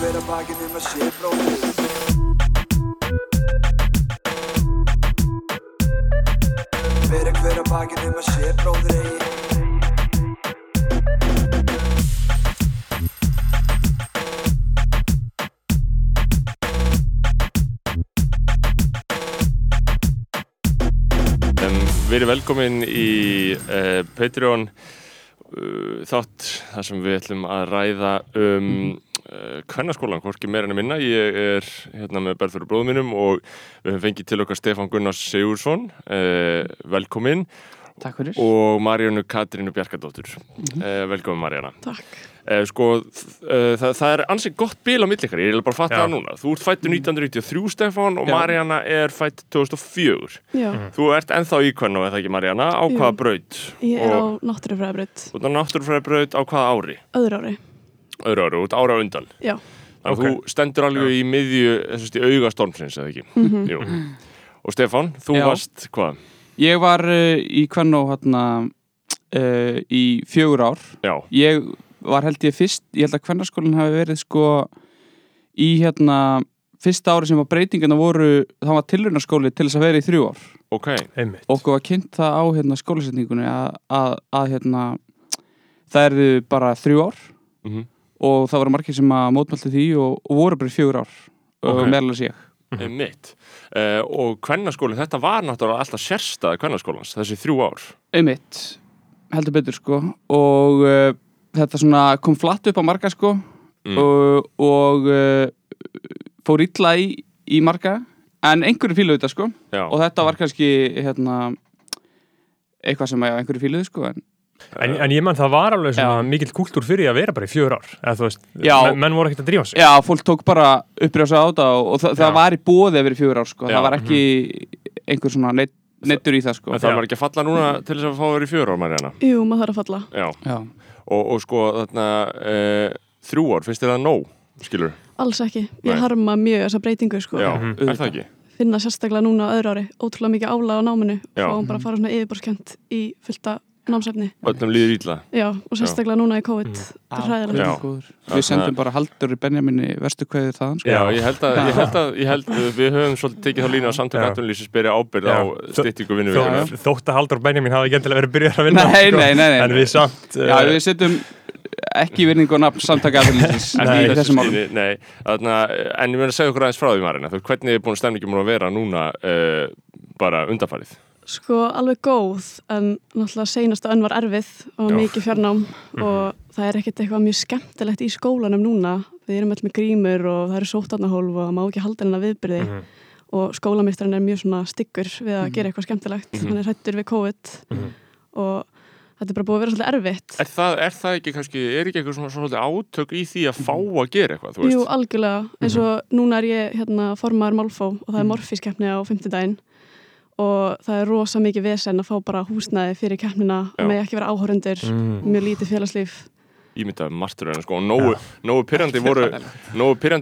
hver að bakinn um að sé bróðir Bera hver að bakinn um að sé bróðir eigi. Við erum velkomin í uh, Patreon uh, þátt þar sem við ætlum að ræða um kvennaskólan, hvorki meira en að minna. Ég er hérna með Berður og bróðum mínum og við höfum fengið til okkar Stefán Gunnars Sigursson, uh, velkomin, Takk fyrir. og Marjánu Katrínu Bjarkadóttur. Uh, velkomin Marjána. Takk. Uh, sko, uh, það, það er ansið gott bíl á milli ykkar, ég er bara að fatta Já. það núna. Þú ert fættu 1993 Stefán og Já. Marjána er fætt 2004. Já, Þú ert ennþá í hvernig, eða ekki Marjana, á Jú. hvaða braut? ég er á Og náttúrufræðabraut út á náttúrufræðibraut á hvaða ári? öðru ári. Öðru ári, út ára undan. Já, Þannig að Ok. þú stendur alveg í miðju, þessast í auga stormsins, eða ekki? Mhm. Jú. Og Stefán, þú Já. varst, hvað? Ég var uh, í Kvennó hérna uh, í fjögur ár. Já, Ég var held ég fyrst, ég held að Kvennaskólinn hafi verið sko í hérna fyrsta ári sem var breytingarna voru, það var tilraunaskóli til þess að vera í þrjú ár. ok. Einmitt. Okkur var kynnt það á hérna skólasetningunni að, að, að hérna það eru bara þrjú ár Mm og það voru margir sem að mótmælti því og, og voru bara fjögur ár Ok. og meðalans ég. Mm Mitt. Uh, og kvennaskólinn, þetta var náttúrulega alltaf sérstæða kvennaskólans, þessi þrjú ár. Einmitt, heldur betur sko og uh, þetta svona kom flatt upp á marga sko Mm. og, og uh, fór illa í, í marga en einhverju fíluðu þetta sko Já. og þetta var kannski hérna eitthvað sem að einhverju fíluðu sko en En, en ég mann það var alveg svona Já. mikill kúltúr fyrir að vera bara í fjör ár eða þú veist, Já. menn, menn voru ekkert að drífa sig já, fólk tók bara upprjása á þetta og, og það, það var í bóði yfir fjögur ár sko, Já. það var ekki einhver svona neitt, neittur í það sko En það var ekki að falla núna til þess að fá að vera í fjör ár, Marjana. jú, maður þarf að falla. Já. Já, Og, og sko, þarna, uh, þrjú ár, finnst þér það nóg, skilur? Alls ekki. Ég Nei. harma mjög þessa breytingu sko. Já, Mhm. er það ekki? Finna sérstaklega núna öðru ári. Ótrúlega mikið álag á náminu. Og bara fara svona yfirborskjönd í fullta námsefni. Öllum líður ítla. Já, og sérstaklega núna í COVID. Þetta hræðilegt. Já. Við sendum bara haldur í Benjaminni verstu kveðið þaðan sko. Já, ég held að, ég held að, ég held að við höfum svolítið tekið þá línu á samtök Já. atvinnlýsins byrja ábyrð á Já. styttingu vinnu þótt að Haldur Benjamin hafi ekki endilega verið byrjað að vinna Nei, sko. nei, nei, nei. en við samt Já, uh, við setjum ekki virðingu og nafn En í í þessum Nei, þarna, en ég meina að segja okkur aðeins frá því Marina, hvernig er búin stemningum að vera núna uh, bara undarfarið? Sko, alveg góð, en náttúrulega seinasta önn var erfið og mikið fjarnám og það er ekkert eitthvað mjög skemmtilegt í skólanum núna. Við erum öll með grímur og það eru sótarnahólf og má ekki halda hennar viðbyrði Mhm. og skólameistarinn er mjög svona styggur við að Mhm. gera eitthvað skemmtilegt. Mhm. Hann er hrættur við COVID Mhm. og þetta er bara búið að vera svolítið erfitt. Er það, er það ekki kannski, er ekki eitthvað svona svolítið átök í því að fá að gera eitthvað? Jú, algjörlega. Eins og núna er ég hérna og það er rosa mikið vesen að fá bara húsnæði fyrir keppnina Já. og með ekki vera áhórundur, Mm. mjög lítið félagslíf. Ímyndaði martur en sko, og nógu, nógu pyrrandi voru,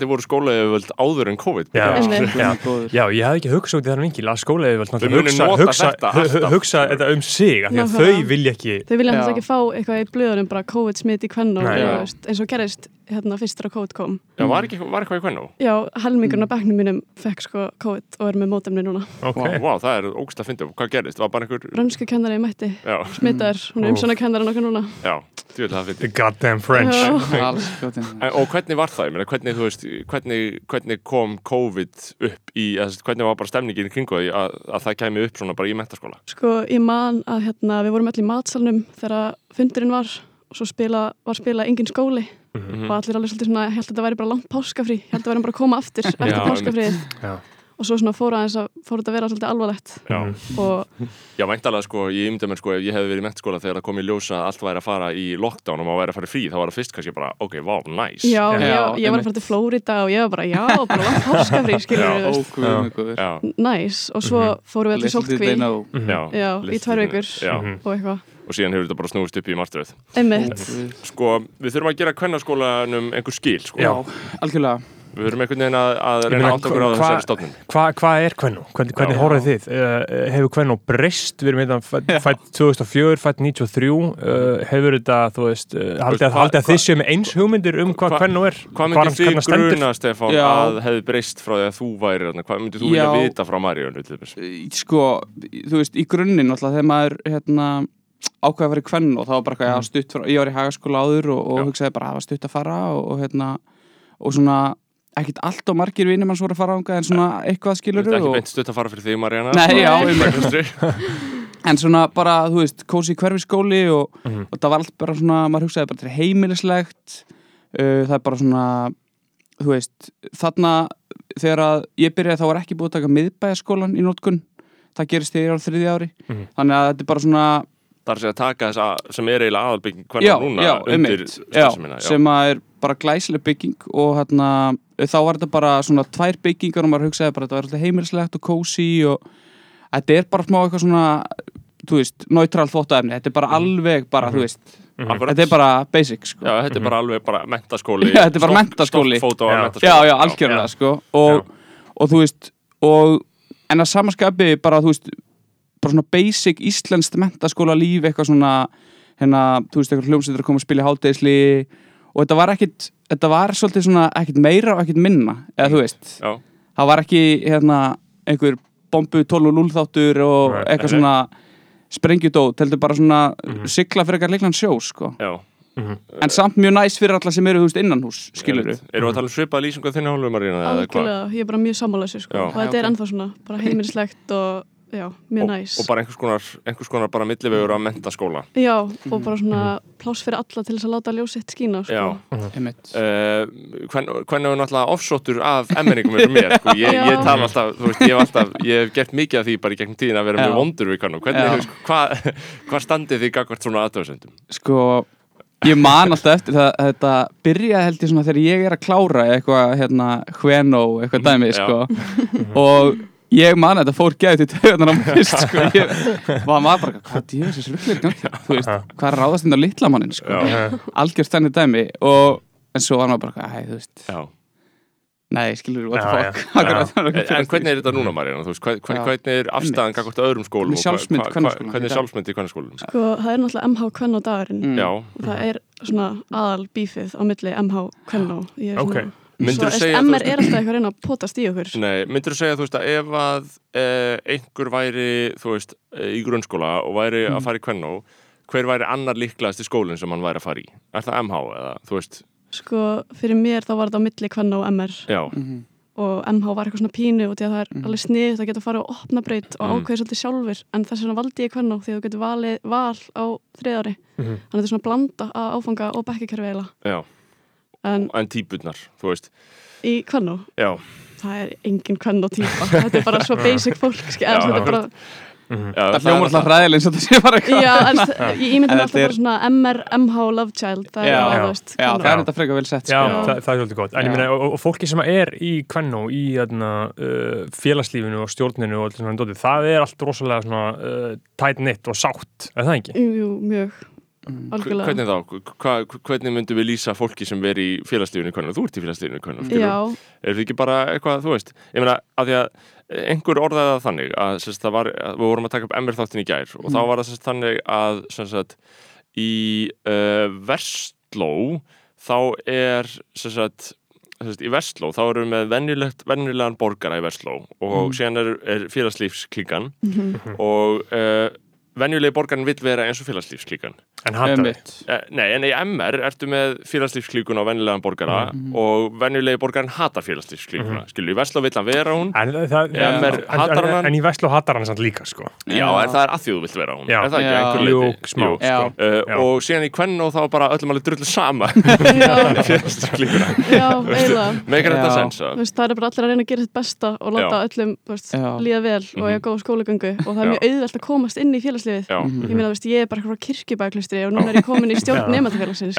voru skólaðið áður en COVID. Já, Einmitt. já, Góður. já, ég hafði ekki hugsað út í þannig vingil að skólaðið munu hugsa, hugsa, hugsa sko. þetta um sig af því að þau vilja ekki Þau vilja hans ekki fá eitthvað í blöðunum bara COVID smit í kvenn og eins og gerist hérna fyrstur að COVID kom. Já, var, ekki, var eitthvað í hvernig? Já, helmingurinn af bekknum mínum fekk sko COVID og er með mótemni núna. Ok, Vá, wow, það er ógst að finna, hvað gerist? Var bara einhver, Rönsku kennari mætti, já, smitaður, hún er Úff. umsjóna kennari nokkuð núna. já, þú vil það the goddamn French Og hvernig var það? Meina, hvernig, veist, hvernig, hvernig kom COVID upp í, eða, hvernig var bara stemningin í kringu því að, að það kæmi upp svona bara í mentaskóla? Sko, ég man að hérna, við vorum öll í matsalnum þegar fundurinn var og svo spila, var spila engin skóli Mhm. og allir alveg svolítið svona, held að þetta væri bara langt páskafrí, held að væri bara að koma aftur eftir Já, páskafríð Já. og svo svona fór aðeins að fór þetta að vera svolítið alvarlegt Já, Mhm. og já væntalega sko, ég ymdi mér sko, ef ég hefði verið í mentaskóla þegar það kom í ljósa að allt væri að fara í lockdown og maður væri að fara í frí, þá var það fyrst kannski bara, ok, vá, nice. já, Já, ég, ég var að fara til Flórida og ég var bara, já, bara langt páskafrí skilur við, næs og svo fórum við allir sótkví. Mhm. já. í tvær Mhm. og eitthvað, og síðan hefur þetta bara snúist upp í Óguð. Sko, við þurfum að gera kvennarskólanum einhver skil, sko. Já. algjörlega Við höfum einhvern veginn að, að reyna átt okkur á þessari stofnun Hvað hva er Kvennó? Hvernig, hvernig horfið þið? Uh, hefur Kvennó breyst? Við erum hérna fætt, fætt 2004, fætt 93 uh, hefur þetta, þú veist uh, haldið að, að hva- þið séu með eins hugmyndir um hvað Hva- Kvennó er? Hvað hann- þið gruna, Stefán, að hefði breyst frá því að þú væri þarna? Hvað myndir þú vilja vita frá? Í- sko, þú veist, í grunninn alltaf þegar maður hérna, ákveða að vera í kvenn og það var bara eitthvað, mm. stutt frá, ég var í hagaskóla áður og, og hugsaði bara að það var stutt að fara og, og hérna, og svona ekkert allt og margir vinnir mann svo að fara ánga en svona eitthvað skilur Þetta er ekki beint stutt að fara fyrir þig, Maríana. Nei, já, en svona bara, þú veist, kósi hverfiskóli og, Mhm. og það var allt bara svona, maður hugsaði bara er heimilislegt uh, það er bara svona þú veist, þarna þegar að ég byrjaði þá var ekki búið að taka miðbæjaskólan í nótkun það gerist þegar ég á þriði ári. Mhm. þannig að þetta er bara svona Það er að taka þess að sem er eiginlega aðalbygging já, hvernig núna já, undir já. sem að er bara glæsileg bygging og hérna, þá var þetta bara svona tvær byggingar og maður hugsaði bara þetta var alltaf heimilislegt og kósi og þetta er bara smá eitthvað svona þú veist, neutral þvóttaefni, þetta er bara alveg bara, þú veist, Akkurat. þetta er bara basic sko. Já, þetta er bara alveg bara mentaskóli. Já, þetta er bara mentaskóli. já, já, algjörlega sko. Og, og þú veist og, en að samanskapi bara þú veist bara svona basic íslenskt mentaskóla líf eitthvað svona hérna, þú veist, eitthvað hljómsveitur að koma að spila í háldeisli og þetta var ekkit þetta var svolítið svona ekkit meira og ekkit minna eða þú veist, Já, það var ekki hérna, einhver bombu 12 og 0 þáttur og Nei, eitthvað svona sprengjudót, heldur bara svona Mhm. sigla fyrir eitthvað leiklan sjó sko já en samt mjög næs fyrir alla sem eru, þú veist, innanhús skilur Einmitt. Erum við að tala um svipað lýsingu á þinni hálfu, Marína? eða hvað? Algjörlega, ég er bara mjög sammálaðsir sko. Og þetta er ennþá svona, bara heimilislegt og já, mjög og, næs og bara einhvers konar, einhvers konar bara millivegur á mentaskóla Já, og bara svona pláss fyrir alla til þess að láta ljósitt skína sko. Já. einmitt Uh, hvernig hvernig hefur náttúrulega offsóttur af emmenningum eins og mér sko. ég, ég tala alltaf, þú veist, ég hef alltaf ég hef gert mikið af því bara í gegnum tíðin að vera Já. mjög vondur við kannum hvernig hvað hva standið þið gagvart svona aðtöðsendum? sko ég man alltaf eftir það þetta byrjaði held ég svona þegar ég er að klára eitthvað hérna hveno eitthvað dæmi Já. sko og ég man að þetta fór gæði til töðunar á mér sko ég var maður bara hvað djöfis þessu rullir gangi? Þú veist hvað er ráðast inn á litla mannin sko? Algjörst þenni dæmi og en svo var maður bara hæ þú veist. Já. nei skilur what the fuck? Akkurat, En, hvernig er þetta núna Já. hvernig er afstæðan gagvart öðrum skólum? Hvernig og sjálfsmynd hvað- kvennaskólans Hvernig er sjálfsmynd í kvennskólum? Sko, það er náttúrulega MH Kvenn á dagurinn. Mm. Og það er svona aðal bífið á milli MH Kvenn og ég er svona Myndirðu Svo, segja, þú MR er alltaf eitthvað að reyna að potast í okkur Nei, myndir þú segja, þú veist, að ef að eh, einhver væri, þú veist, eh, í grunnskóla og væri Mm. að fara í kvennó, hver væri annar líklegast í skólinn sem hann væri að fara í? Er það MH eða, þú veist, Sko, fyrir mér þá var þetta á milli Kvenn og MR já, Mhm. og MH var eitthvað svona pínu og því að það er Mhm. alveg sniðut að geta að fara og opna breyt og ákveði svolítið sjálfur en þess vegna valdi ég Kvenn því að þú getur valið val á þriðari Mhm. þannig að þetta er svona blanda að áfanga og bekkikerfi eiginlega já, en en típurnar, þú veist, í Kvenn já, það er engin Kvenn og típa þetta er bara svo basic fólk Já, er bara Mhm. já það hljómar alltaf ræðileg eins og þetta sé bara eitthvað. Já, en ég mig alltaf er- bara svona MR, MH, Love Child það Já, er þetta frekar vel sett Já, sko. það, það er svolítið gott. En ég meina, og, og fólki sem er í Kvennó, í þarna, uh, félagslífinu og stjórninu og allt svona það er allt rosalega svona uh, tight knit og sátt, er það ekki? Jú, mjög. Algjörlega Hvernig þá? Hva, hvernig myndum við lýsa fólki sem veri í félagslífinu kvennó? Þú ert í félagslífinu? Já, Er það ekki bara eitthvað, þú veist, ég meina, að því að einhver orðaði það þannig að sérst, það var, við vorum að taka upp MR þáttin í gær og þá var það sérst þannig að sérst, í uh, Vestló þá er í Vestló þá erum við með venjulegt, venjulegan borgara í Vestló og síðan er, er félagslífsklíkan og uh, venjulegi borgarin vill vera eins og félagslífsklíkan En hattar. Eh, Nei, en í MR ertu með félagslífsklíkun á venjulegan borgara og venjulegi borgarin hatar félagslífsklíkuna. Mm Skilju, í Vestló vill hann vera hún, En, það, Já. en, MR hatar en, hann. en í Veslu hattar hann samt líka, sko. já, Já. en það er að því þú vilt vera hún. Já. Er það ekki að einhverju Jú, leyti? smá, Jú. Já. Uh, og síðan í kvenn og þá bara öllum alveg drullu sama félagslífsklíkuna. já, eiginlega Meikar þetta Já. sens? Þú veist, það er bara allir að reyna að gera sitt besta og láta öllum líða vel og Mhm. er Já. Já, ég meina, þú veist, ég er bara eitthvað frá kirkjubæklustri og núna er ég komin í stjórn nefndafélagsins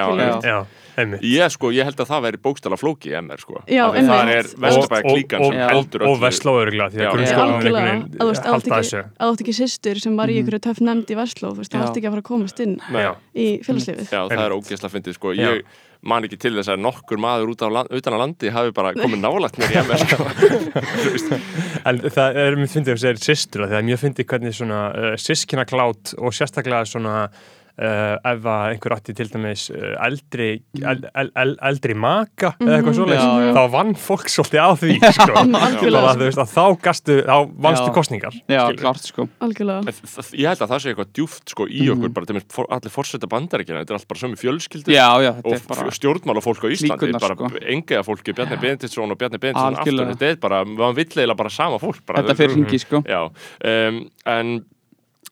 ég sko, ég held að það væri bókstala flóki í MR sko. Já, það er Já. heldur og. Vestló öruglega, því að grunnskólan átt ekki- systur sem var í einhverju töff nefnd í Vestló þú veist, það átt ekki að fara að komast inn í félagslífið Það er man ekki til þess að nokkur maður út á land, utan á landi hafi bara komið nálægt mér í MS sko. En það er mjög fyndið að segja sýstur það er mjög fyndið hvernig svona uh, sískina klátt og sérstaklega svona ef að einhver átti til dæmis uh, eldri, el, el, el, eldri maka eða eitthvað Mhm. Já, já. þá vann fólk svolítið á því sko. Bara, þú veist, að þá gastu, þá vannstu Já. kostningar Já, klart sko. Ég held að það sé eitthvað djúft sko, í okkur, bara til mér for, allir fórseta bandaríkina þetta er allt bara sömu fjölskyldur Já, og er bara bara... stjórnmála fólk á Íslandi bara sko. enga fólki, Bjarni Benediktsson og Bjarni Benediktsson aftur, þetta er bara, maður vill eiginlega bara sama fólk bara, Þetta fyrir hringi sko. Um, en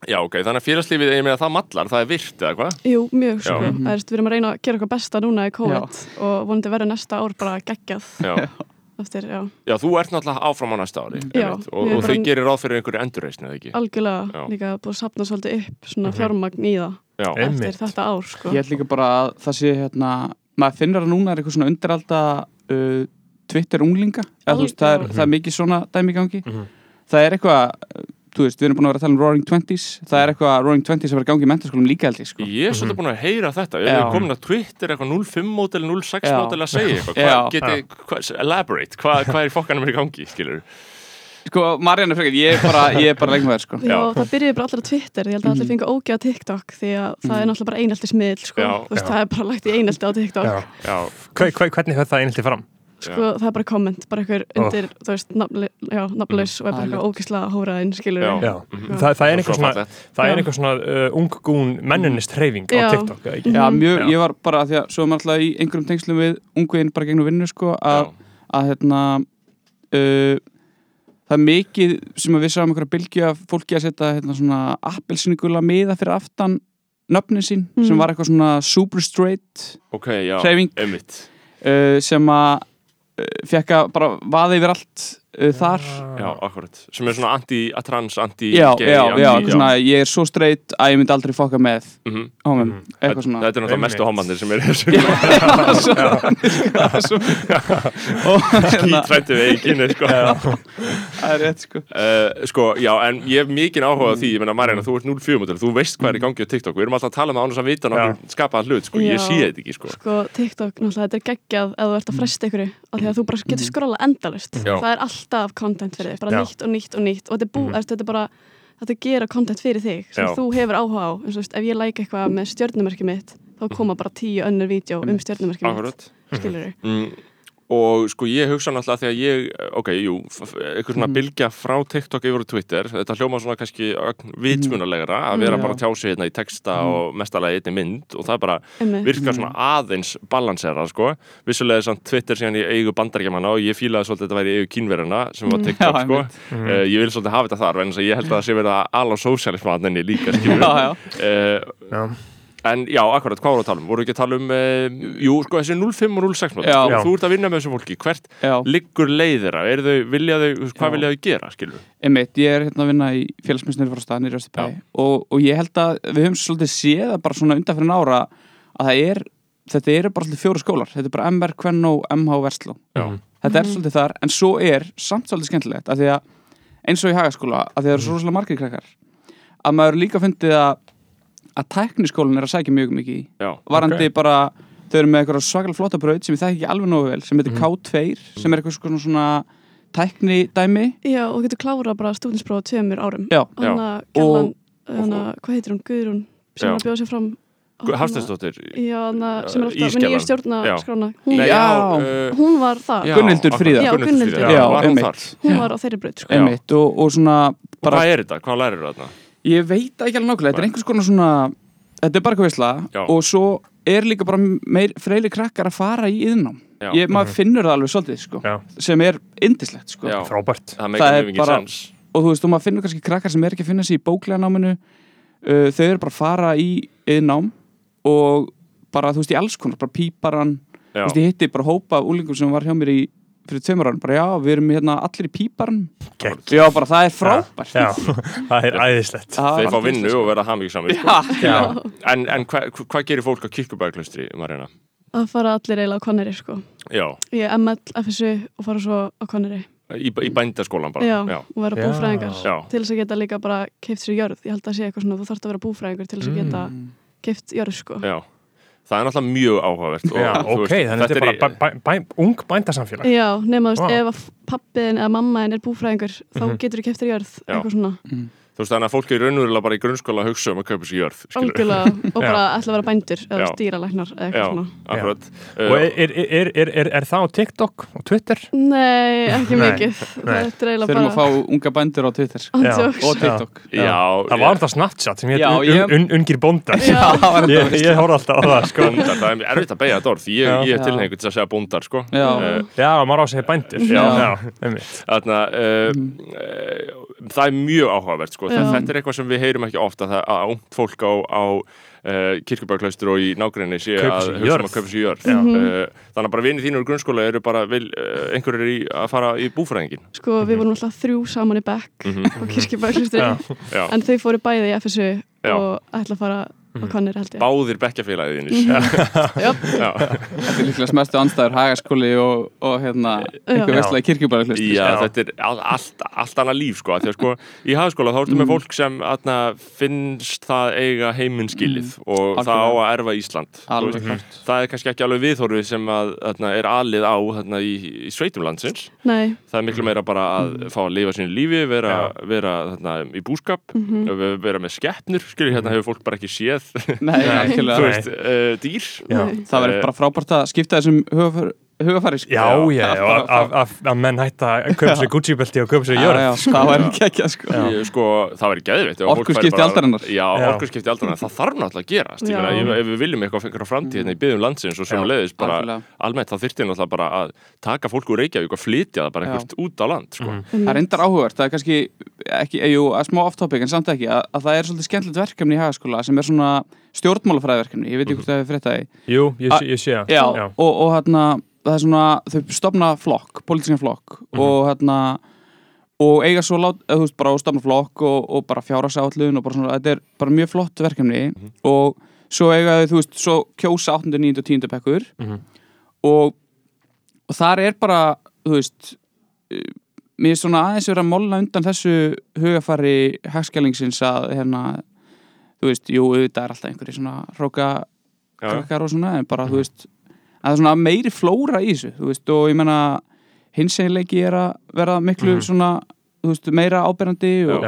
já, ok, þannig að félagslífið, ég meina það mallar, það er virt eða hvað? Jú, mjög sko, Já. það er, við erum að reyna að gera eitthvað besta núna í COVID og vonandi verður næsta ár bara geggjað Já. eftir, já, já, þú ert náttúrulega áfram á næsta ári Já, og, og þið gerir ráð fyrir einhverju endurreisn eða ekki? algjörlega Já. líka búið að sapna svolítið upp svona fjármagn í það Já, Einmitt. eftir þetta ár sko Ég held líka bara að það sé hérna maður finnur að núna er eitthvað svona undiralda uh, Twitter unglinga eða, þú veist, það, er, það er mikið svona dæmi í gangi Mhm. það er eitthvað, þú veist, við erum búin að vera að tala um Roaring Twenties, það er eitthvað Roaring Twenties að vera gangi í mentaskólum líka held ég sko. Ég er svolítið búin að heyra þetta. Ég er komin að Twitter eitthvað 05 mótel, 06 Já. mótel að segja eitthvað. Hvað geti, hvað, elaborate, hvað, hvað er fokkanum er í gangi, skilur Sko, Marianne er frekar, ég er bara, ég er bara lengur með þér sko. Já, það byrjuði bara allir á Twitter, ég held að allir Mhm. fengi ógeða TikTok því að það er náttúrulega bara einelti smiðl sko, Já, þú veist, það er bara lagt í einelti á TikTok. Já. Já, Hve- hve- Hvernig höfð það einhelti fram? Sko, það er bara komment, bara einhver undir, þú veist, nafnle, já, nafnlaus og er bara ógislega hóraðinn, skilur Já. Já. Mhm. Það, það er einhver Svo svona, er Já. einhver svona uh, unggún mennunist hreyfing á Já. TikTok eða ekki? Já, mjög, Já. ég var bara, því að svo er maður alltaf í einhverjum tengslum við ungviðin bara gegnum vinnu sko, að, Já. að hérna uh, það er mikið sem að við sáum einhverja bylgju af fólki að setja hérna svona appelsinugula miða fyrir aftan nöfnin sín, Mhm. sem var eitthvað svona super straight Ok, já, Hreyfing. uh, sem að fekk að bara vaða yfir allt uh, þar. Já, akkurat. Sem er svona anti-trans, já, anti-gay já, já, anti, eitthvað svona, ég er svo straight að ég myndi aldrei fokka með Mhm. hómum, Mhm. eitthvað svona. Þetta er náttúrulega mestu homandir sem er og hérna, Skítrættu við eiginni, sko. Það er rétt sko. Uh, sko, já, en ég hef mikið áhuga á því, ég meina Marjana, þú ert 04 mótil, þú veist hvað er í gangi á TikTok, við erum alltaf að tala um það ánum að vita nokkur skapaðan hlut, sko, ég Já. sé þetta ekki, sko. sko, TikTok, náttúrulega, þetta er geggjað ef þú ert að fresta ykkur, af því að þú bara getur skrolla endalust, Já. það er alltaf content fyrir þig, bara Já. nýtt og nýtt og nýtt og þetta er bú, Mhm. þetta er bara þetta er gera content fyrir þig, sem Já. þú hefur áhuga á eins og veist, ef ég like eitthvað með stjörnumerki mitt þá koma bara tíu önnur vídeo um stjörnumerki mitt, Akkurat. skilur Mm, og sko, ég hugsa náttúrulega því að ég, ok, jú, eitthvað svona Mhm. bylgja frá TikTok yfir Twitter, þetta hljóma svona kannski vitsmunulegra, að vera Já. bara að tjá sig hérna í texta og mestalega einni mynd og það bara virkar svona aðeins balansera, sko, vissulega samt Twitter síðan í eigu bandarækjamanna og ég fílaði svolítið að þetta væri í eigu kínverjana sem var Mm. TikTok, Já, sko. Mhm. Uh, ég vil svolítið hafa þetta þar en ég held að það sé verið að ala sósialismanninni líka skilur já, já. Uh, Já. En já, akkurat, hvað voru að tala um? voru ekki að tala um, uh, jú, sko þessi 05 og 06 mót, Já. sko, þú ert að vinna með þessu fólki hvert já. liggur leiðira er þau, vilja þau, hvað Já. vilja þau gera skilur Einmitt, ég er hérna að vinna í félagsmyndsnir frá staðan í Röstubæ og, og ég held að við höfum svolítið séð að bara svona undanfyrir ára að það er, þetta eru bara svolítið fjóru skólar þetta er bara MR, Kvenno, MH, Versló Já. þetta er svolítið þar, en svo er samt svolítið skemmtilegt, af því að eins og í hagaskóla, af því að það eru svo rosalega margir krakkar að maður líka fundið að að tækniskólinn er að sækja mjög mikið í já, varandi bara, þau eru með eitthvað svakalega flotta braut sem ég þekki ekki alveg nógu vel, sem heitir K2 sem er eitthvað svona, svona tækni dæmi Já, og þú getur klárað bara stúdinsprófa tveimur árum Já. Þannig að Gellan, þannig að, hvað heitir hún, Guðrún sem Já. er að bjóða sér fram Já, er Ísgerðan. nýja stjórna Já. skrána hún, Já. uh, hún var það, já, akkurat, Fríða. Já, Gunnhildur. já, Já, var hún hún var á þeirri braut sko. Já. og, og svona og bara, hvað er þetta, hvað lærir þarna ég veit ekki alveg nákvæmlega, þetta er einhvers konar svona þetta er bara eitthvað veisla Já. og svo er líka bara meir freili krakkar að fara í yðnám ég, maður finnur það alveg svolítið sko, Já. sem er indislegt sko. Já. Frábært. það Það er bara- sens og þú veist, og maður finnur kannski krakkar sem er ekki að finna sig í bóklega náminu uh, þau eru bara að fara í yðnám og bara, þú veist, í alls konar bara píparan, já, þú veist, ég hitti bara hópa af úlingum sem var hjá mér í fyrir tveimur árum, bara já, við erum hérna allir í píparan Gekk. já, bara það er frábært Já, það er æðislegt. Þeir fá vinnu sko. og verða hamvíksamir sko. Já, Já. en, en hvað hva gerir fólk á kirkubæklustri, Marjana? að fara allir eiginlega á Konneri sko. já, ég er ML, FSU og fara svo á Konneri í, í bændaskólan bara já, já, og vera búfræðingar Já. til þess að geta líka bara keift sér jörð ég held að sé eitthvað svona, þú þarfst að vera búfræðingur til þess að geta Mm. keift jörð sko. já. Það er náttúrulega mjög áhugavert og, Já, ok, veist, þannig þetta er bara bæ, bæ, bæ, ung bændasamfélag Já, nema þú veist, Vá. ef að pappiðin eða mammaðin er búfræðingur þá Mhm. getur þú keftir jörð, Já. eitthvað svona þú veist þannig að fólk er raunverulega bara í grunnskóla að hugsa um að kaupa sér jörð algjörlega og bara ætla að vera bændur eða Já. stýralæknar eða Já, eitthvað svona akkurat og uh, er, er, er, er, er, er það á TikTok og Twitter? Nei, ekki mikið nei. Það er eiginlega Þurfum að fá bara unga bændur á Twitter Andjóks. og TikTok Já, það var þetta Snapchat sem hétt Já, un, ég- un, ungir Já. var ég, horf alltaf á það sko. bóndar, það er erfitt að beigja þetta orð ég, Já. ég er Já. tilhengur til að segja bóndar sko. Já. Eh, já, maður á að segja bændur Já. já, uh, uh, það er mjög áhugavert sko. Já. þetta er eitthvað sem við heyrum ekki ofta að, að ungt fólk á, á uh, kirkjubæklaustur og í nágrinni sé að hugsa um að kaupa sér jörð Já. uh, þannig að bara vinið þínur úr grunnskóla eru bara vil, uh, einhverjir í að fara í búfræðingin Sko, við vorum alltaf þrjú saman í bekk Mhm. á kirkjubæklistu Já. Já. en þau fóru bæði í FSU Já. og ætla að fara á kannir held ég báðir bekkjafélagið. Já. Þetta er líklega smestu andstæður hagaskóli og, og hérna einhver Já. vestlega kirkjubæðarklust Já, Já. þetta er all, allt, allt annað líf sko, af því að sko í hagaskóla þá ertu Mm. með fólk sem atna, finnst það eiga heiminn skilið og það á Mm. Að erfa Ísland veist, það er kannski ekki alveg viðhorfið sem að, atna, er alið á atna, í, í sveitum landsins Nei, það er miklu meira bara að Mm. fá að lifa sínu lífi vera, vera atna, í búskap Mhm. vera með skeppnur, skilur hérna hefur fólk bara ekki séð Nei, Nei. veist, uh, dýr Já. nei. Það verður bara frábært að skipta þessum hugafar, hugafari sko. já, já, Það að- að að- að menn hætta að kaupa sér Gucci-belti og kaupa sér já, það var ekki ekki sko. Ég, sko, það væri geðvitt Orkuskipti aldarinnar. Já, Já. orkuskipti aldarinnar, það þarf náttúrulega að gerast Ég meina, ef, ef við viljum eitthvað framtíð hérna í byggðum landsins og sem Já. leiðis bara almennt, þá þyrfti náttúrulega bara að taka fólk úr Reykjavík og flytja það bara einhvert út á land sko. Mhm. Það er reyndar áhugavert, það er kannski ekki, jú, að smá off-topic en samt ekki að, að það er svolítið skemmtilegt verkefni í hagaskóla sem er svona stjórnmálafræðverkefni, ég veit ekki hvort það hefur frétt það í jú, ég, sé- ég sé það Já, og, og hérna það er svona, þau stopna flokk, pólitískan flokk og hérna og eiga svo lát, þú veist, bara stopna flokk og, og bara fjárhagsáallun og bara svona, þetta er bara mjög flott verkefni og svo eiga þau, þú veist, svo kjósa 8. 9. og 10. bekkur Mhm. og, og þar er bara, þú veist eh, mér er svona aðeins verið að molna undan þessu hugafari hagskælingsins að hérna, þú veist, jú, auðvitað er alltaf einhverju svona hróka krakkar og svona, en bara, þú veist að það er svona meiri flóra í þessu, veist, og ég menna hinseginleiki er að vera miklu Mhm. svona, þú veist, meira áberandi og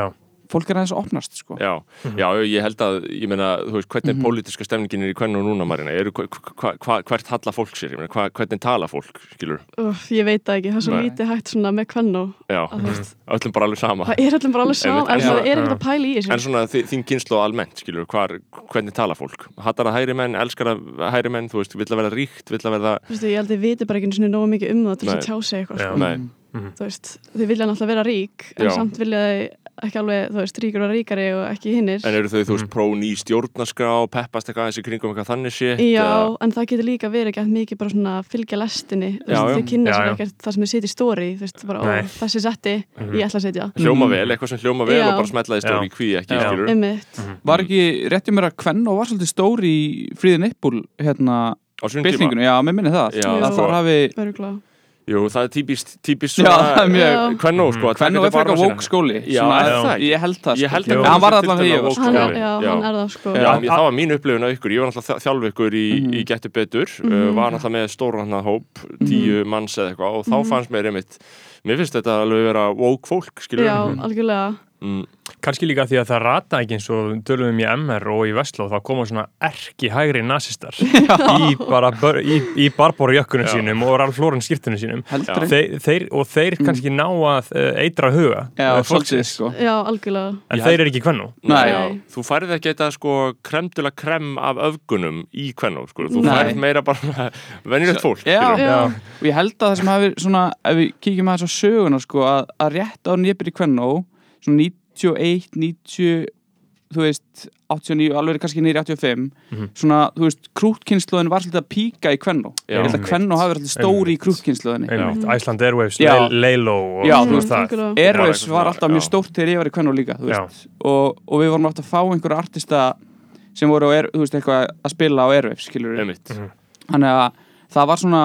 fólk er aðeins að opnast, sko. Já, já, ég held að, ég meina, þú veist, hvernig Mhm. er pólitíska stemningin er í hvernig og núna, Marina? Eru, hva, hva, hva, hvert halla fólk sér? Ég meina, hva, hvernig tala fólk, skilur? Úf, ég veit það ekki, það er svo Nei. lítið hægt svona með kvennó Já, að veist, öllum bara alveg sama. það er allir bara alveg saman Einmitt, en en það er ekkert að pæla í þessu En svona þi- þín kynslu almennt, skilur, hvar, hvernig tala fólk? Hattar það hægri menn, elskar það hægri menn, þú veist, vill að verða ríkt, vill að verða, Þú veist, ég held að þið viti bara ekki um það til þess Nei. að tjá sig eitthvað Já. sko. nei, þú veist, þið vilja náttúrulega vera rík en Já. samt vilja þið ekki alveg, þú veist, ríkur og ríkari og ekki hinnir en eru þau, þú veist, Mhm. pró ný stjórnarskrá, peppast eitthvað aðeins í kringum eitthvað þannig sé? Já, en það getur líka verið ekki mikið bara svona fylgja lestinni, þú veist, þau kynna sér ekkert það sem þið setja í stóri, þú veist, bara, ó, Nei. þessi setti, Mhm. ég ætla að setja Hljóma vel, eitthvað sem hljóma vel Já. og bara smetlaði stóri í kví, ekki, Já. skilur? Einmitt, Var ekki rétti mér að Kvenn og var svolítið stóri í fríðin Að Jú, það er típist, típist Já, það er mjög- Já. Kvennó, sko, að og er frekar vók skóli. Já, Svona- er það ekki? Ég held það, sko. Ég held Jú. að hann var sko. skóli. er, já, hann er það sko það var mín upplifun af ykkur, ég var náttúrulega þjálf ykkur í, Mhm. í Gettu Betur, uh, Mhm. var náttúrulega með stóran hann hóp, tíu manns eða eitthvað og þá Mhm. fannst mér einmitt, mér finnst þetta alveg vera woke fólk, skilur Já, algjörlega mm, kannski líka því að það rata ekki eins og tölum um í MR og í Vestló þá koma svona erki hægri nazistar í í, í barborjökkunum Já. sínum og Ralf Lauren skýrtunum sínum. Heldur. Þeir, þeir, og þeir kannski ná að uh, eitra huga Já, svolítið, fólksins sko. Já, algjörlega. En Ég þeir eru ekki kvennu Nei. já, Þú færið ekki þetta sko kremdula krem af öfgunum í kvennó, sko, þú færið meira bara venjulegt fólk, Já. Já, Og ég held að það sem hafi svona, ef við kíkjum að þess að söguna sko, að, að rétt á nýjabir í Kvennó svona 91, 90 þú veist, 89 alveg kannski nýri 85 Mhm. svona, þú veist, krútkynsluðin var svolítið að píka í Kvennó ég held að Kvennó hafi verið alltaf stóri í krútkynsluðinni Einmitt, Iceland Airwaves, Leilo og Já, þú veist það eitthvað var alltaf mjög stórt þegar ég var í Kvennó líka og, og við vorum alltaf að fá einhverja artista sem voru, á þú veist, eitthvað að spila á Airwaves, skilur við Einmitt. Mhm. þannig að það var svona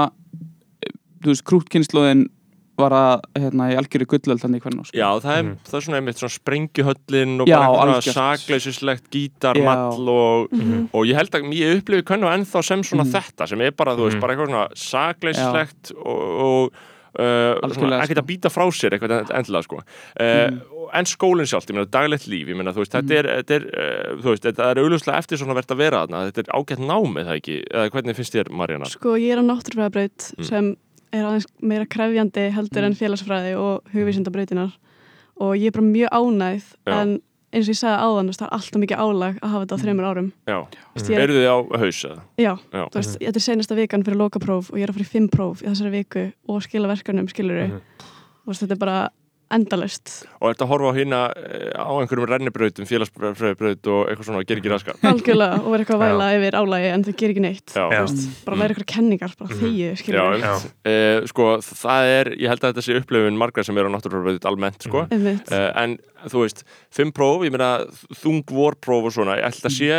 eh, þú veist, krútkynsluðin var að hérna, í algjöru gullöld þannig hvernig sko. Já, það er, Mhm. það er svona einmitt svona sprengjuhöllin og Já, bara sakleysislegt gítarmall og, Mhm. og ég held að ég upplifi hvernig ennþá sem svona Mhm. þetta sem er bara, þú veist, Mhm. bara eitthvað svona sakleysislegt og, og uh, svona, sko. að býta frá sér eitthvað endilega, sko uh, en skólinn sjálft, ég meina, daglegt líf ég meina, þú veist, þetta er, þetta er uh, þú veist, þetta er augljóslega eftir svona verðt að vera þarna þetta er ágætt námið, það ekki eða hvernig finnst þér, Marjana? Sko ég er á náttúrufræðabraut Mm. sem er aðeins meira krefjandi heldur en félagsfræði og hugvísindabrautinar og ég er bara mjög ánægð Já. en eins og ég sagði áðan, það er alltaf mikið álag að hafa þetta á þreymur árum. Er, eru þið á haus eða? já, Já, veist, þetta er senasta vikan fyrir lokapróf og ég er að fara í fimm próf í þessari viku og skila verkanum, skilur Mhm. Veist, þetta er bara endalust. og ert að horfa á hérna á einhverjum rennibrautum, félagsfræðibraut og eitthvað svona, ger ekki raskat Algjörlega, og er eitthvað að væla yfir álagi en þau gerir ekki neitt. Já, veist, bara læra eitthvað kenningar, bara þegju, Já, skilur einmitt. Uh, sko, það er, ég held að þetta sé upplifun margra sem eru á náttúrulega almennt, sko. Einmitt. Uh, en þú veist, fimm próf, ég meina þung vorpróf og svona, ég ætla að sé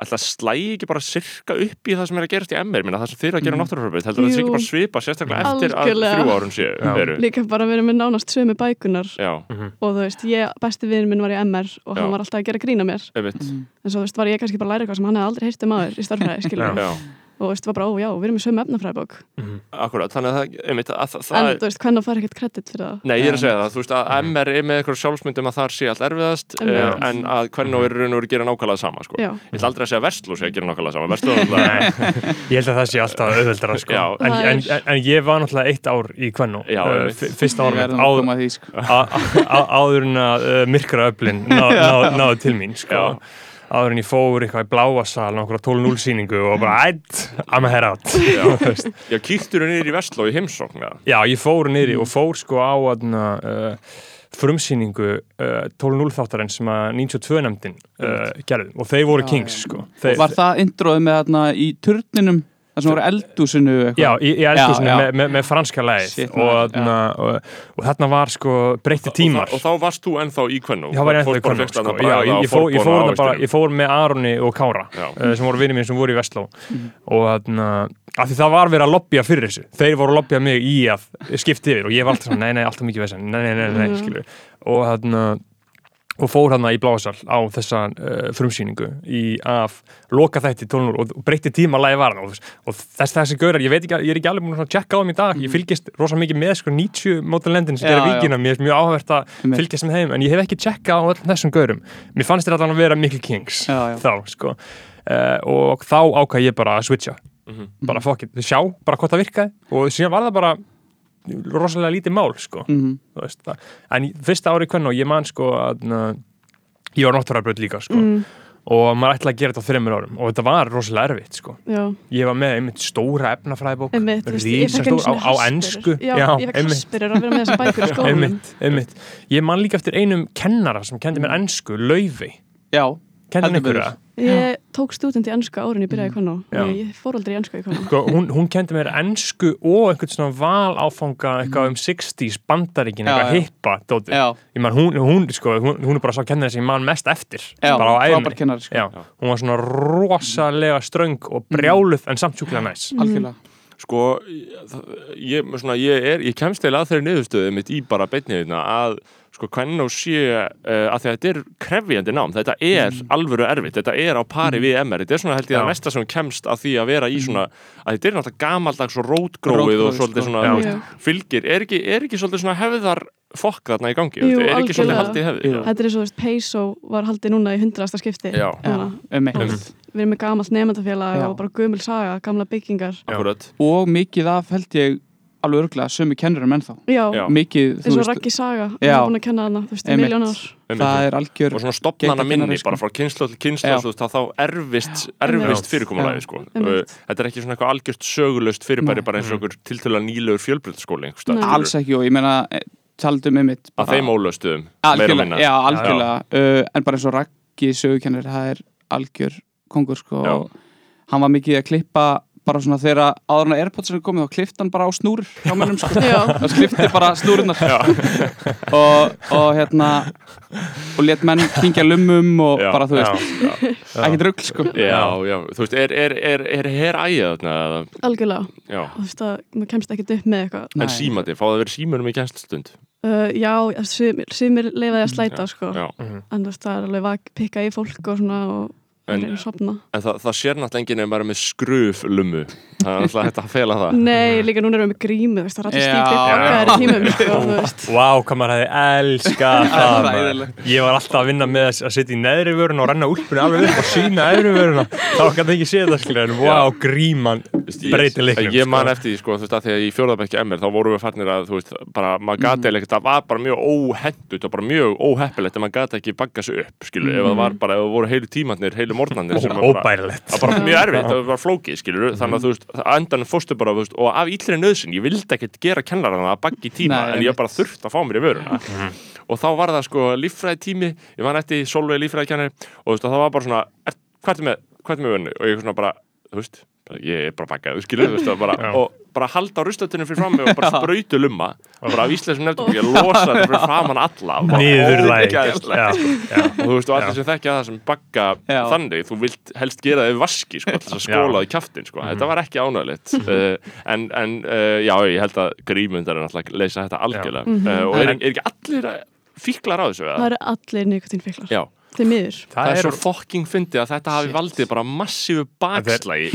að slægi ekki bara sirka upp í það sem er að gerast í MR, ég meina það sem þeir að gera mm. náttúrulega heldur að það sé ekki bara svipa sérstaklega eftir Algjörlega. að þrjú árun séu Já. veru. Líka bara verið með nánast sömu bækunar Já, og þú veist, ég, besti vinur minn var í MR og Já. hann var alltaf að gera grína mér. Einmitt. en svo þú veist, var ég kannski bara að læra eitthvað sem hann hefði aldrei heyrt um aður í starfræði, skilur Já, og þú veist, var bara, ó já, við erum með sömu efnafræðibók akkurat, þannig að það, einmitt, að, það, en það þú veist, hvernig fær ekkert kredit fyrir það Nei, ég er að segja það, þú veist að MR er með eitthvað sjálfsmyndum að þar sé allt erfiðast uh, Einmitt. en að hvernig er raun og veru gera nákvæmlega sama sko. Ég ætla aldrei að segja Vestló sé að gera nákvæmlega sama er náttúrulega Ég held að það sé alltaf auðveldara sko. Já. en, Það en, en, en ég var náttúrulega eitt ár í einmitt. f- fyrsta Við árum að áður, að sko. áður en að uh, myrkra öflin ná, ná, náðu til mín sko. Áður en ég fór eitthvað í bláasal og okkur 12-0 sýningu og bara ætt, I'm a head out. Já, Já kýttur þú niður í Vestló í heimsókn ja. Já, ég fór niðri og fór sko á aðna, uh, frumsýningu uh, 12-0 þáttarinn sem að 92 nefndin uh, gerði. Og þeir voru Já, kings sko. Þeir, Var það introið með þarna í turninum það sem voru eldúsinu eitthvað? Já, í, í eldhúsinu Já, já. með, með, með franska leið Shit, og, þarna, og, og þarna var sko breytti tímar. og, og þá varst þú ennþá í Kvennó Já, var ég ennþá í Kvennó, sko. Já, ég, fór, ég, fór bara, ég fór með Aroni og Kára uh, sem voru vinið mér sem voru í Vestló. Og þarna, af því það var verið að lobbya fyrir þessu. Þeir voru að lobbya mig í að skipta yfir og ég var alltaf svona, nei, nei, alltaf mikið vesen. Nei, nei, nei, nei, Mhm. skilur og þarna og fór hann í blásal á þessa uh, frumsýningu í af loka þætti 12 og, og breytti tíma lagi var hann og, þess þessi gaurar, ég veit ekki, ég er ekki alveg búin að tjekka á þeim í dag, ég fylgist rosa mikið með sko 90 mótalendin sem Já, gera já. víkina, mér er mjög áhvert að fylgjast með þeim, en ég hef ekki tjekka á þessum gaurum, mér fannst þetta að vera mikil kings Já, já. þá, sko. Uh, og þá ákvað ég bara að switcha. Mhm. bara fuck it, sjá bara hvort það virkaði. Og síðan var það bara rosalega lítið mál, sko. Mhm. veist, það. en fyrsta ári hvernig og ég man sko að uh, ég var náttúrulega líka sko. Mm, og maður ætlaði að gera þetta á þreymur árum. Og þetta var rosalega erfitt sko. Já, ég var með einmitt stóra efnafræðibók risastór á, á ennsku já, ég fekk haspirir að vera með þessa bækur í skólanum einmitt, einmitt. Ég man líka eftir einum kennara sem kendi mér ennsku, Laufi Já, Heldur einhverja ég tók stúdent í ennsku árin ég byrjaði Já. ég, fór aldrei í ennsku í sko, hún, hún kendi mér ennsku og einhvern svona val áfanga eitthvað um 60s bandaríkin, eitthvað hippa man hún, hún, sko, hún, hún er bara svo kennari sem ég man mest eftir. Já, bara á æfinni frábær kennari sko. Já, hún var svona rosalega ströng og brjáluð en samt sjúklega næs. Algjörlega. Sko, ég, svona, ég, er, ég kemst eða að þeirri niðurstöðu mitt í bara beinniðina að sko hvernig og sé uh, að því að þetta er krefjandi nám, þetta er alvöru erfitt, þetta er á pari við MR þetta er svona held ég Já. að mesta sem kemst að því að vera í svona, að þetta er náttúrulega gamaldags og rótgróið og svolítið sko. svona Já. veist, fylgir, er ekki, er ekki svolítið svona hefðar fokk þarna í gangi, Jú, er ekki svolítið haldið hefði. Jú. þetta er þú veist, Peiso var haldið núna í hundrasta skipti. Já, Já, um við erum með gamalt nefndafélag Já. og bara gömul saga, gamla byggingar. Og mikið af held ég alveg örglega sömu kennurum ennþá. Já, Já. Mikið, eins og Raggi Saga hann er búin að kenna hana, þú veist, í Einmitt. miljón ár. Það er algjör og svona stopnana minni sko. bara frá kynslu til kynslu Já. þú veist, þá, þá erfist, erfist fyrirkomulagi sko. Uh, þetta er ekki svona eitthvað algjört sögulöst fyrirbæri Nei. bara eins og einhver tiltöla nýlegur fjölbrytaskóli Nei. alls ekki og ég meina eh, taldum um mitt að þeim og algjörlega, minna. já, algjörlega. Uh, en bara eins og Raggi sögukennir það er algjör kongur sko hann var mikið að klippa bara svona þegar áður en að Airpods er komið þá klift hann bara á snúr hjá mönnum sko Já. það klifti bara snúrunar og, og hérna og let menn kingja lummum og Já. bara þú veist, ekkert rugl sko Já, já, þú veist, er, er, er, er hér ægja þarna? eða- algjörlega Já, þú veist að maður kemst ekkert upp með eitthvað Nei. en símandi, fá það að vera símanum í kennslustund uh, já, sumir leifaði að slæta sko. Já, en þú veist það er alveg að pikka í fólk og svona og En- en það, það sér náttúrulega enginn ef maður er með skruf lummu Það er náttúrulega hægt að fela það. Nei, líka núna erum við með grímu veist, það er allir í tímum sko, þú veist. Vá, hvað maður hefði elskað það. Ég var alltaf að vinna með að að sitja í neðri vörun og renna úlpunni alveg upp og sína efri vöruna. Þá kann ekki séð það skilja en vá, gríman breyti leiknum Ég man sko. eftir því, sko, þú veist, að því að í fjórðabækki MR þá vorum við farnir að, þú veist, bara maður gati mm. það var bara mjög óhendut og bara mjög óheppilegt að maður gati ekki bagga sig upp skilur, ef það var bara, ef það voru heilu tímannir heilu morgnarnir sem var bara, Óbærilegt. það var bara mjög erfitt, það var flókið, skilur þannig að þú veist, endan fórstu bara, veist, og af íllri nöðsyn, ég vildi ekkert gera kennarana að bagga í tíma, Nei, en ég bara þurft að fá mér í vöruna. Og þá var það sko líffræði tími, ég man eftir Solveig líffræði kennari og þú veist, og það var bara svona, er, hvað er með, hvað er með vörunni? Og ég svona bara, þú veist ég er bara þú skilur, þú veist, og bara, Já. og bara halda rustatunum fyrir fram mig og bara sprautu lumma. Og bara af íslensum nefndum ég losa þetta fyrir framann alla Já, sko. og þú veist, og allir sem þekkja það sem bagga Já. þannig, þú vilt helst gera það við vaski, sko, þess að skóla það í kjaftin, sko, þetta var ekki ánægilegt. Uh, en, en uh, já, ég held að grímundar er náttúrulega að leysa þetta algjörlega. Uh, og er, er ekki allir fíklar á þessu, það eða? eru allir nikotínfíklar Já, miður. Það, er svo fokking fyndið að þetta hafi valdið bara massífu bakslægi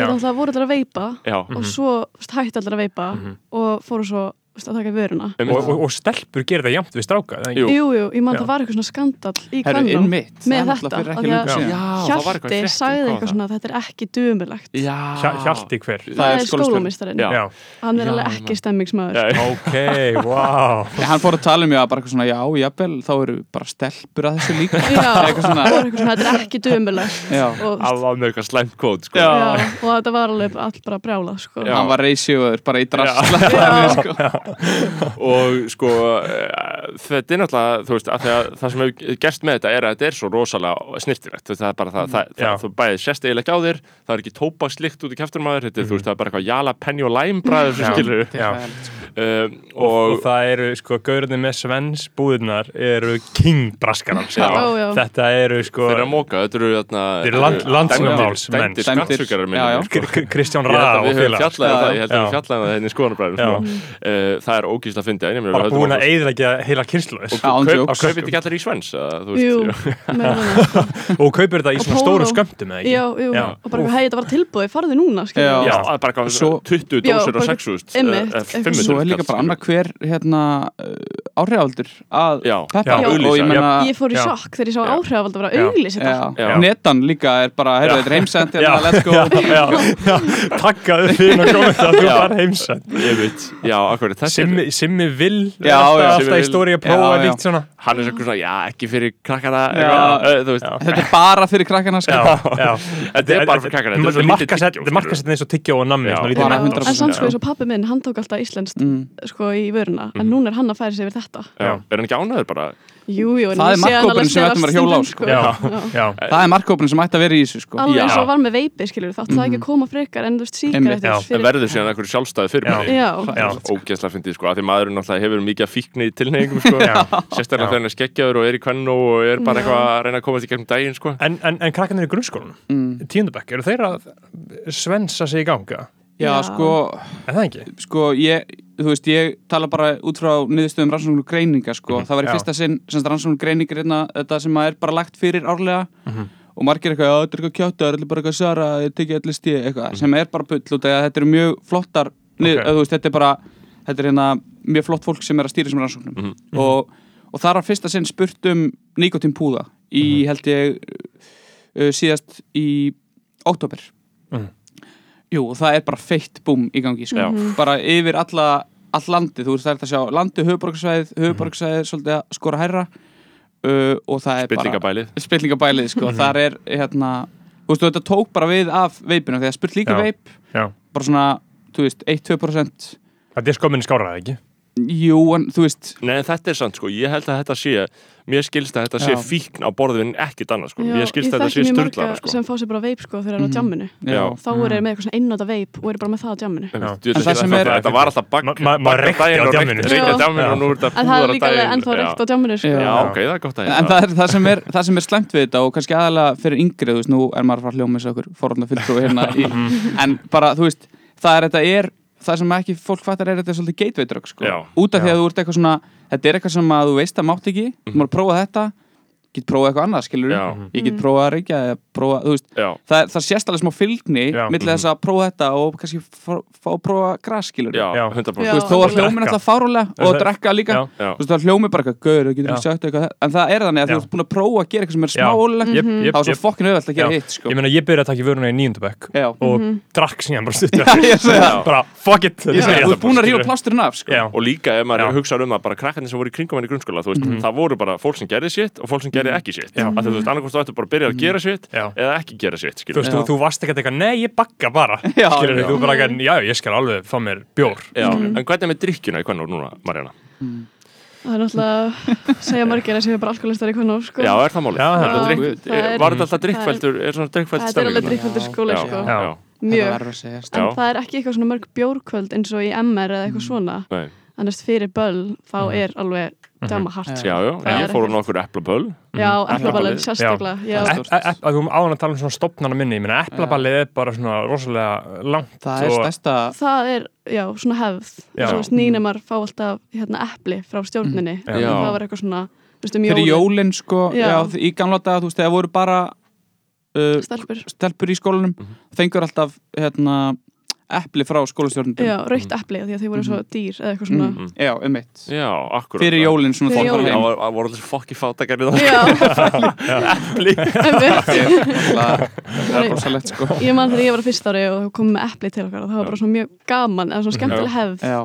Já. það voru allir að veipa Já, og svo hætti allir að veipa og fóru svo veist, að taka vöruna. Um, og, og, og stelpur gerir það jæmt við stráka ekki? Jú. Ég man það var eitthvað svona skandal í það með þetta það var í Hjalti sagði hvað var eitthvað það? svona þetta er ekki dömulegt. Hjalti hver? Það það er. Já, hann er alveg ekki stemmingsmaður. Ok, wow. Hann fór að tala um já, bara eitthvað svona, já, jafnvel, þá eru bara stelpur að þessu líka. Þetta er ekki dömulegt. Á á með eitthvað slæmt kód, sko. Og þetta var alveg all bara brjála sko. Hann var reysjóður bara í drasla. Sko. og sko eh, þetta er náttúrulega, þú veist, að að það sem hefur gerst með þetta er að þetta er svo rosalega snirtilegt, það er bara það, það, það þú bæði sérst eiginlega ekki á þér það er ekki tópakslikt út í kæfturmaður þetta er, þú veist, það er bara eitthvað jala, penni og læm bræður sem Já. skilur Já. Um, og, og, og það eru, sko, gaurinn með Svens búðunar eru king braskarar sko. Já, já. þetta eru, sko þeir eru að móka, þetta eru eru land- landsmannamáls menn. dæmdir Dæmdir. skattsugarar Já, já. K- K- Kristján að og við höfum félag fjallað um Já, það, að fjallaði það hérna í skoðanabræðinu Já. sko. uh, það er ógísla að fyndi bara búin að eiðilegja heila kynslu Já, án Kaup, jokes. kaupið ekki allir í Svens sko. og kaupir þetta í Og svona Polo. stórum skömmtum ekki? Og bara hei, þetta var tilbúið, farðu núna skilur Já. við. Já, það er bara eitthvað Svo- 20 Já, dósir og bara- 6.000 einmitt, eh, eitthvað 500 Svo er líka bara annað hver hérna uh, áhrifaldur að Já. peppa. Já, og ég meina Ég fór í Já. sjokk þegar ég sá Já. áhrifavald að vera þetta. Já. netan líka er bara, heyrðu, þetta er heimsend hérna, let's go. Takkaðu þín og komið það, þú var þetta er Simmi, Já, alltaf, í stóri að prófa svona. Hann er svona, já, ekki fyrir krakkana eh, þetta er bara fyrir krakkana Þetta er bara fyrir krakkana, þetta er svo lítið tyggjó, Þetta er markasett eins og tyggjó og nammi Já, svona lítið bara nammi. 100%. En samt sko, Já. eins og pappi minn, hann tók alltaf íslenskt Mm. sko í vöruna, en núna er hann að færa sig yfir þetta já, er hann ekki ánæður bara Jú, jú, en Það er alveg sem við ættum að vera hjóla á, stundum, sko. Já, já, það er markkópurinn sem ætti að vera í þessu sko. Alveg Já. eins og var með veipi, skilur þá átti það ekki að koma frekar en þú veist. Já. síkaretur en verður síðan einhverju sjálfstæði fyrir Já. Já, já. ógeðslega fyndið, sko, af því maðurinn hefur mikið að fíkni í tilnefingum, sko Já. sérstaklega Já. þegar hann er skeggjaður og er í kvennu og er bara Já. eitthvað að reyna að komast í gegnum daginn, sko En, en, en krakkarnir í grunnskólanum, mm. tíundabæk, eru þeir að svensa sig í ganga? Já, Já. sko, Er það ekki? sko ég, þú veist, ég tala bara út frá niðurstöðum rannsóknum greininga sko. það var í Já. fyrsta sinn, semst rannsóknum greiningar hérna, þetta sem að er bara lagt fyrir árlega Mhm. og margir eitthvað, já, þetta er eitthvað kjátt það er bara eitthvað Sara, ég tekið allir stíð eitthvað, sem er bara bull út af því að þetta eru mjög flottar nið, Ok. þú veist, þetta er bara þetta er hérna mjög flott fólk sem er að stýra þessum rannsóknum Mhm. og, og það var fyrsta sinn spurt um nikotínpúða í, held ég uh, síðast í oktober Mhm. Jú, og það er bara feitt búm í gangi sko. Já. bara yfir alla all landið, þú veist það er að sjá landi, höfuborgarsvæðið, höfuborgarsvæðið er svolítið að skora hærra uh, og það er bara spillingabælið spillingabælið, sko, þar er hérna, þú veist, þetta tók bara við af veipinu, þegar spurt líka Já. veip Já. bara svona, þú veist, 1-2% Þetta er skömminni skáraði, ekki? Jú, en þú veist Nei, en þetta er sant, sko, ég held að þetta sé mér skilst að þetta sé Já. fíkn á borðin ekkit annað, sko, Já, mér skilst að ég þetta sé þekki mjög styrlara, marga sko. sem fá sér bara veip sko þegar það er á jamminu. Já. þá eru þeir með eitthvað svona einnóta veip og eru bara með það á jamminu. En Já. þú veist En það sem að er- þetta var alltaf bak Ma- ma- maður reykti á djamminu, reykti á Já. djamminu og nú er þetta en það er líka alveg ennþá reykt á jamminu sko. Já. Ok, það er gott að En það er það sem er, það sem er slemt við þetta og kannski aðalega fyrir yngri, þú veist, nú er maður að fara að hljóma og okkur forhaldna fulltrúi hérna í, en bara, þú veist, það er þetta er það sem ekki fólk fattar er þetta er svolítið gateway drug, sko, út af því að þú ert eitthvað svona, þetta er eitthvað sem að þú veist að mátt ekki, þú maður að prófa þetta get prófað eitthvað annað, skilur Já. ég get prófað að reykja eða prófa, þú veist það, það sést alveg smá fylgni Já. millir þess að prófa þetta og kannski fá, að prófa gras, skilur. 100% þú að algjörlega. hljómin alltaf fárulega og að drekka líka. Þú veist, það hljómi bara eitthvað eitthvað. En það er þannig að þú ert búin að prófa að gera eitthvað sem er Já. smá ólulegt Jep, jep, þá er svo jep. fokkin auðvelt að gera hitt sko. Ég meina, ég byrjaði að taka í vöruna í níundabæk Já. og drakk síðan bara ég fuck it. Ég þú ert búin að rífa plásturinn af sko. Og líka ef maður Já. hugsa um það bara krakkarnir sem voru í kringum þú gerði ekki sitt Já. að þú veist, annarkvæmst þú ættu bara að byrja að gera sitt Já. eða ekki gera sitt, þú skilur veist, þú, þú varst ekkert eitthvað, nei, ég bakka bara Já, skilur já. þú bara ekki, já, ég skal alveg fá mér bjór Já, en hvernig er með drikkjuna í hvernig núna, Marjana? það er náttúrulega segja margir að séu bara alkoholistar í hvernig sko. Já, er það málið? Er er- Var þetta alltaf er- drikkfældur, er svona drikkfælt þetta er alveg drikkfældur skóli sko. já, Já. þetta mjög verður að segjast en það er ekki eitthvað svona mörg bjórkvöld eins og í MR eða eitthvað svona Nei. annars fyrir böll þá er alveg djama hart Já, já, Það ég fór á ekkert. nokkur eplaböll já, Eplaballið. sérstaklega já. E- e- að þú áðan að tala um svona stopnana minni ég meina, eplaballið er bara svona rosalega langt það er stærsta það er, já, svona hefð nýnemar fá alltaf hérna epli frá stjórninni. Já. það var eitthvað svona um fyrir jólin, jólin sko, já. Já. í gamla daga, þú veist, þegar voru bara uh, stelpur stelpur í skólanum fengur alltaf hérna epli frá skólastjórnundum já, raukt epli af því að þau voru svo dýr eða eitthvað svona. Mm. já, um mitt Já, akkurat. Fyrir jólin svona Fyrir fólk jólin. var Já, heim. var- voru allir fokki fátakar í það. Já, einmitt. það er rosalegt sko. Ég man þegar ég var á fyrsta ári og kom með epli til okkar og það var bara svona mjög gaman eða svona skemmtileg hefð. Já,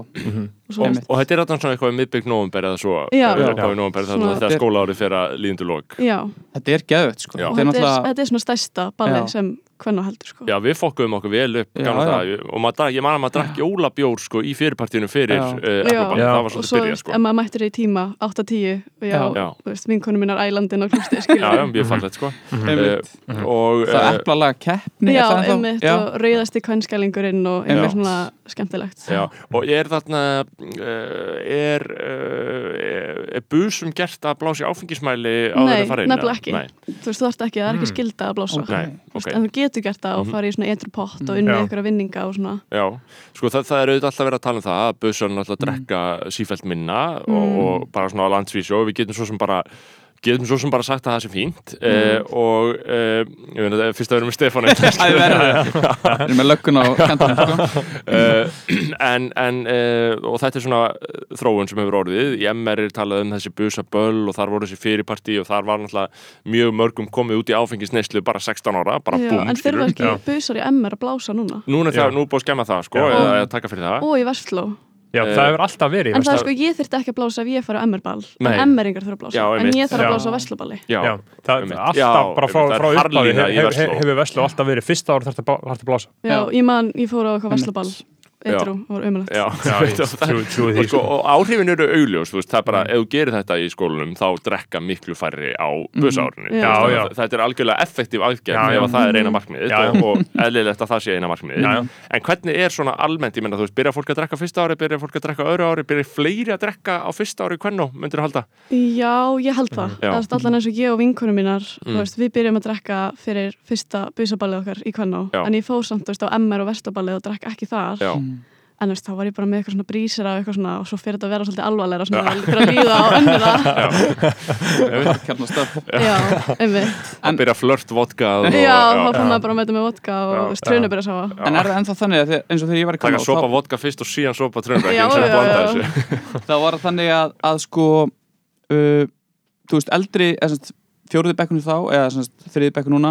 og. Og þetta er alltaf svona eitthvað miðbygg nóvumber eða svo eh, nóvember, Svona- þegar skólaárið fer að líðundu lok já, þetta er geðvett sko og þetta þetta náttúrulega þetta er svona stærsta balli sem hvernig heldur sko Já, við fokkuðum okkur vel upp Já, gamla já. og maður, ég man að maður drakk jólabjór sko í fyrirpartíinu fyrir Já. uh, Já. Eplaball, Já. það var og svolítið svo byrjað sko ef maður mættir í tíma 8-10 og já, Já. Já. þú veist, vinkonu mínar ælandin og klústi mjög fallegt sko einmitt. uh, og það uh, er keppni það ennþá? einmitt já. og rauðasti kvænskælingurinn og svona skemmtilegt Já, og er þarna er, uh, er busum gert að blási áfengismæli á Nei, þetta fara inn? nefnilega ekki. Nei, þú veist, þú þarft ekki, það er ekki skilda að blása. Ok. nei, Þú veist, ok. En þú getur gert það og fara í svona etru pott og unni ykkur að vinninga og svona. Já, sko það, það er auðvitað alltaf verið að tala um það að busan alltaf að drekka sífælt minna og, og bara svona á landsvísu og við getum svo sem bara getum svo sem bara sagt að það sé fínt mm. og uh, ég veit að það er fyrst að vera með Stefán Það er verið Við erum með löggun á kantanum sko. uh, en, en uh, og þetta er svona uh, þróun sem hefur orðið. Í MR er talað um þessi busaböll og þar voru þessi fyrirparti og þar var náttúrulega mjög mörgum komið út í áfengisneislu bara 16 ára, bara Já, búm en þurfa ekki Já. busar í MR að blása núna. Nú er það, nú er búið að skemma það sko, eða, eða taka fyrir það. Og í Vestló Já, Eh, það hefur alltaf verið en það er sko, ég þyrfti ekki að blása ef ég fara á MR-ball Nei. en MR-ingar þurfa að blása. Já, en ég þarf að blása á Vestloballi Já, Já, það er alltaf bara frá, það frá upphafi hefur Versló. hef, hef Vestló alltaf verið fyrsta ár þarf að blása. Já, Já. ég man, ég fór á eitthvað Vestloball Ég og og, sko, sko. og áhrifin eru augljós veist, það er bara, ef þú gerir þetta í skólanum þá drekka miklu færri á Já. Já, já. þetta er algjörlega effektív aðgerð ef að það er eina já. og, eðlilegt að það sé eina já. en hvernig er svona almennt, ég menna þú veist, byrja fólk að drekka fyrsta ári, byrja fólk að drekka öðru ári byrja fleiri að drekka á fyrsta ári hvernig, myndir þú halda? já, ég held það er allan eins og ég og vinkonum mínar Mm. veist, við byrjum að drekka fyrir fyrsta busaballið okkar í Kvennó Já. en ég fór samt á MR og Vestloballið og drekka ekki þar Já, en þú veist, þá var ég bara með eitthvað svona brísir og eitthvað svona og svo fyrir þetta að vera svolítið alvarlega svona fyrir að líða á önnuna Kjarnastöf já, einmitt. Að byrja flört vodka og, já, þá fann maður bara að mæta með vodka og byrja að sáfa En er það ennþá þannig að eins og þegar ég var í taka Kano sopa þá, vodka fyrst og síðan sopa þessu. Þá var það þannig að, að sko uh, þú veist, eldri eða semst, fjóruði bekknum þá eða semst, þriði bekknum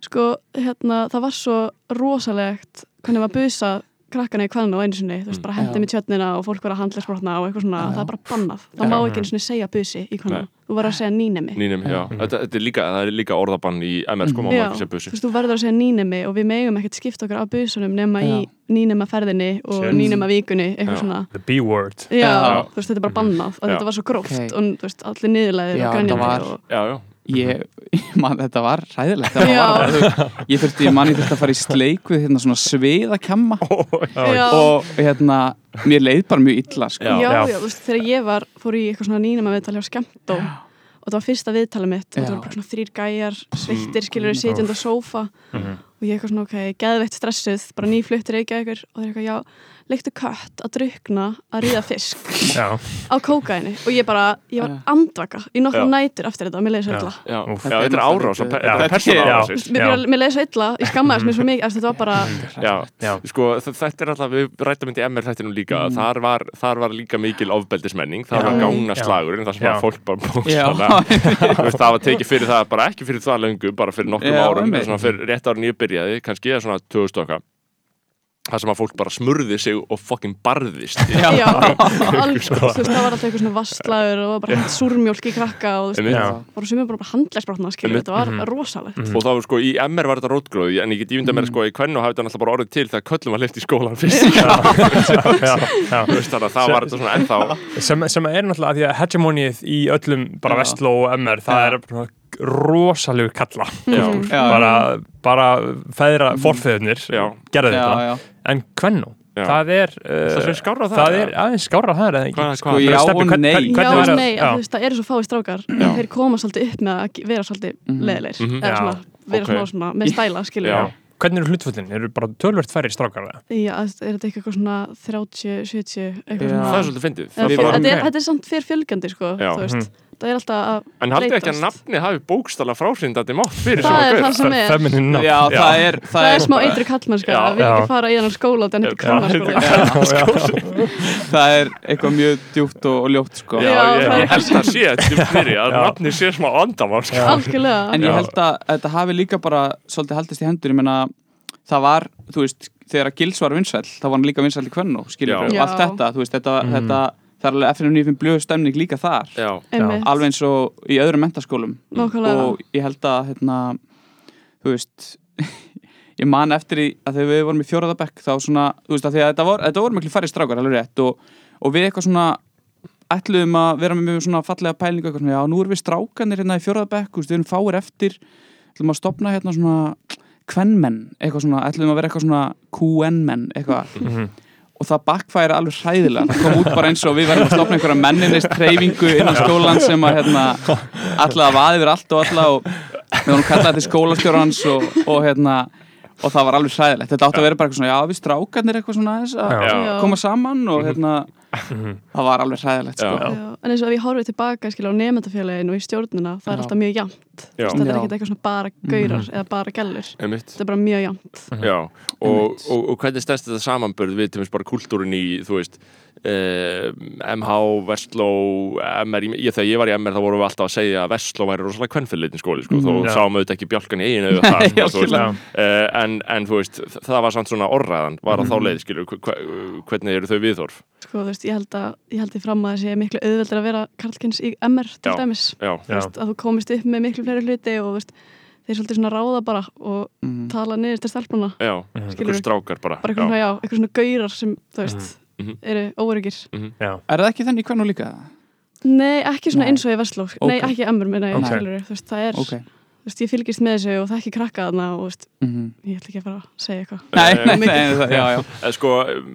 þú sko, hérna, það var svo rosalegt hvernig var busa krakkana í kvæðinu á einu sinni, þú veist, bara hendum Já. í tjötnina og fólk var að handlegsbrotna og eitthvað svona, Já, já. það er bara bannað. Það má ekki einu sinni segja busi í kvæðinu. Þú verður að segja nýnemi. Nýnum, já. Þetta, þetta er líka, það er líka orðabann í MR, sko, má Já, maður ekki segja þú busi. veist, þú verður að segja nýnemi og við megum ekkert skipta okkur af busunum nema í Já. nýnema ferðinni og nýnema vikunni, eitthvað Já. svona. The B-word Já, Já. þú veist, þetta er bara bannað og Já. þetta var svo gróft og þú veist, og og... Ég, man, þetta var hræðilegt það Já. var, þú- ég þurfti, ég man ég þurfti að fara í sleik við hérna svona sviðakemma Já. og hérna, mér leið bara mjög illa sko. Já, Já. já, þú veist, þegar ég var, fór í eitthvað svona nýnema viðtal hjá Skemtó og það var fyrsta viðtalið mitt og það var bara svona þrýr gæjar, sveittir, skilur sitjandi á sófa og ég eitthvað svona, ok, geðveitt stressuð, bara nýfluttir eitthvað og það er eitthvað, já, leiktu kött að drukna að ríða fisk Já, á kókaini og ég bara, ég var andvaka í nokkra Já. nætur eftir þetta og mér leiði svo illa Já, já, þetta er árás, Þetta er- er Já. árásir. Mér, leiði svo illa, ég skammaðist mér svo mikið eftir þetta var bara, Já, Já. sko, þetta er alltaf, við rættum þetta í MR þættinum líka, Mm. þar, var, þar var líka mikil ofbeldismenning, Já. var gána slagurinn, það sem Já. var fólk bara Já. bókstala, það var tekið fyrir það, bara ekki fyrir það löngu, bara fyrir nokkrum Já, árum, byrjaði, kannski, eða svona 2000 okkar, það sem að fólk bara smurði sig og fucking barðist. Já. já, þú veist, það var alltaf eitthvað svona vastlagur og bara hent súrmjólk í krakka og þú veist, bara sem er bara Einmitt. þetta var rosalegt. Og það var sko, í MR var þetta rótgróði, en ég get ímynda mér sko, í kvennu hafði þetta alltaf bara orðið til þegar köllum var lift í skólan fyrst. Þannig að það var þetta svona ennþá, Sem, sem er náttúrulega að því að hegemonið í öllum bara. Vestló og MR það er rosalegur kalla já, Já. bara, bara feðra forfeðunir Já. gerði Já, þetta já. en Já. það er uh, það er skárra það. það er aðeins skára það er Sko, já og nei. hvern- Já hvernig og var það? nei, það eru svo fáið strákar þeir koma svolítið upp með að vera svolítið Mhm. leðilegir Mhm. eða svona, vera svona, svona með stæla, skilur Já. hvernig eru hlutföllin, eru bara tölvert færri strákar eða? Já, er þetta eitthvað svona 30, 70 eitthvað Já. Það er svona svolítið fyndið. Það Þetta er, er samt fyrir fjölgandi sko, Já. þú veist, það er alltaf að En haldið ekki að breytast. nafnið hafi bókstala fráhrindandi mátt fyrir er sem er. Nafn. Já, það er Það er smá eitri kallmennska Já. að við ekki fara í þannig skóla og er kvennaskóla já, það er eitthvað mjög djúpt og, og ljótt sko. Já, Já, ég, held að sé þetta fyrir að nafnið sé smá andamál sko. En ég held að þetta hafi líka bara svolítið haldist í hendur, ég meina það var, þú veist, þegar að Gils var vinsæll þá var hann líka vinsæll í Kvennó, skiljum og allt þetta, þú veist, þetta, þetta það er alveg FNF blöð stemning líka þar Já, Einmitt. alveg eins og í öðrum mentaskólum Nákvæmlega og ég held að hérna, þú veist ég man eftir að þegar við vorum í fjóraðabekk þá svona, þú veist, að að þetta voru, þetta voru miklu færri strákar, alveg rétt og, og við eitthvað svona ætluðum að vera með mjög svona fallega pælingu eitthvað svona, já, nú erum við strákanir hérna í fjóraðabekk, við erum fáir eftir ætlum að stopna hérna svona kvenmenn, eitthvað svona, ætluðum að vera eitthvað svona og það backfæri alveg hræðilega. Það kom út bara eins og við verðum að stopna einhverja menninist treyfingu innan skólan sem að hérna, alla að vaði yfir allt og alla og við vorum kallað til skólastjórans og, og hérna og það var alveg hræðilegt, þetta átti að vera bara eitthvað svona já við strákarnir eitthvað svona aðeins að Já. Koma saman og hérna það var alveg hræðilegt sko. En eins og ef ég horfið tilbaka skilja á nefndafélaginu og í stjórnuna það er Já. alltaf mjög jafnt. Já. þetta er ekkert eitthvað svona bara gaurar eða bara gellur. Þetta er bara mjög jafnt. Já, og, og, og hvernig stendst þetta samanbörð við til dæmis bara kultúrin í, þú veist uh, MH, Vestló MR, ég, þegar ég var í MR þá vorum við alltaf að segja að Vestló væri rosalega kvennfyllitin skóli sko, þó Já. sáum við þetta ekki bjálkan í eða það, sko, þú veist, algjörlega. uh, en, en þú veist, það var samt svona orraðan, var á þá leið, skilur, hve- hvernig eru þau viðhorf? sko, þú veist, ég held að, ég held í fram að það sé miklu auðveldur að vera karlkins í MR til Já. dæmis Já, Þú veist, að þú komist upp með miklu fleiri hluti og þú veist, þeir svolítið svona ráða bara og Mhm. tala niður til stelpuna já, einhver strákar bara, bara eitthvað svona, já, eitthvað svona gaurar sem, þú veist, Mhm. eru óryggir já, er það ekki þannig í Kvennó líka? Nei, ekki svona Nei. eins og í Vestló Nei, Ok. ekki MR, minna ég, Ok. skilur þú veist, það er, ok þú veist, ég fylgist með þessu og það ekki krakka þarna og, veist, mm ég ætla ekki að fara að segja eitthvað. Nei, Eh, nei, nei, nei, það- já, já. Eh, Sko,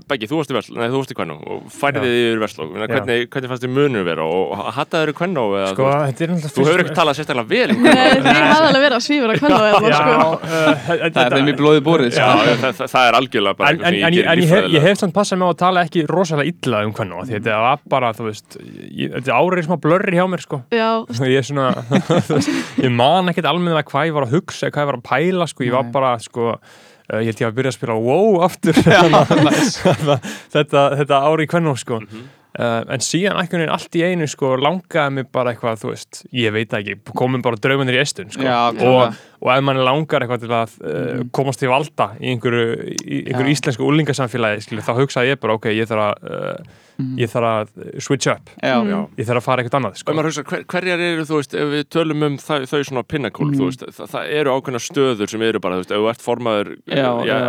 Beggi, þú varst í Vestló, nei þú varst í Kvennó og færið þið yfir Vestló, Meina, hvernig, hvernig fannst þið munur vera og hattaður í Kvennó eða sko, þetta er náttúrulega þú hefur ekki talað sérstaklega vel um Nei, þeir hafa alveg verið að svífur það Já, sko. uh, það er þeim í blóði bórið Já, sko. það er algjörlega bara með að tala ekki rosalega illa hvernig því þetta var bara, þú veist ég, þetta árið smá blörri hjá mér Já, ég svona þú veist, ég man ekkert almennilega hvað ég var að hugsa hvað ég var að pæla, sko, ég var bara sko, uh, ég held ég að byrja að spila WoW aftur. Þetta, þetta ári í hvernig sko. Mhm. uh, en síðan veginn allt í einu sko langaði mig bara eitthvað, þú veist ég veit það ekki, komum bara draumanir í estun sko. Og, og ef mann langar eitthvað til að uh, komast til valda í einhverju, í einhverju íslensku úlingasamfélagi, skilur, þá hugsaði ég bara ok, ég þarf að uh, ég þarf að switch up Já, Mm. Já. ég þarf að fara eitthvað annað Og sko. maður hugsa, hver, hverjar eru, þú veist, ef við tölum um þau, þau svona pinnacle, þú veist, það, það eru ákveðna stöður sem eru bara, þú veist, ef þú ert formaður, Já, já.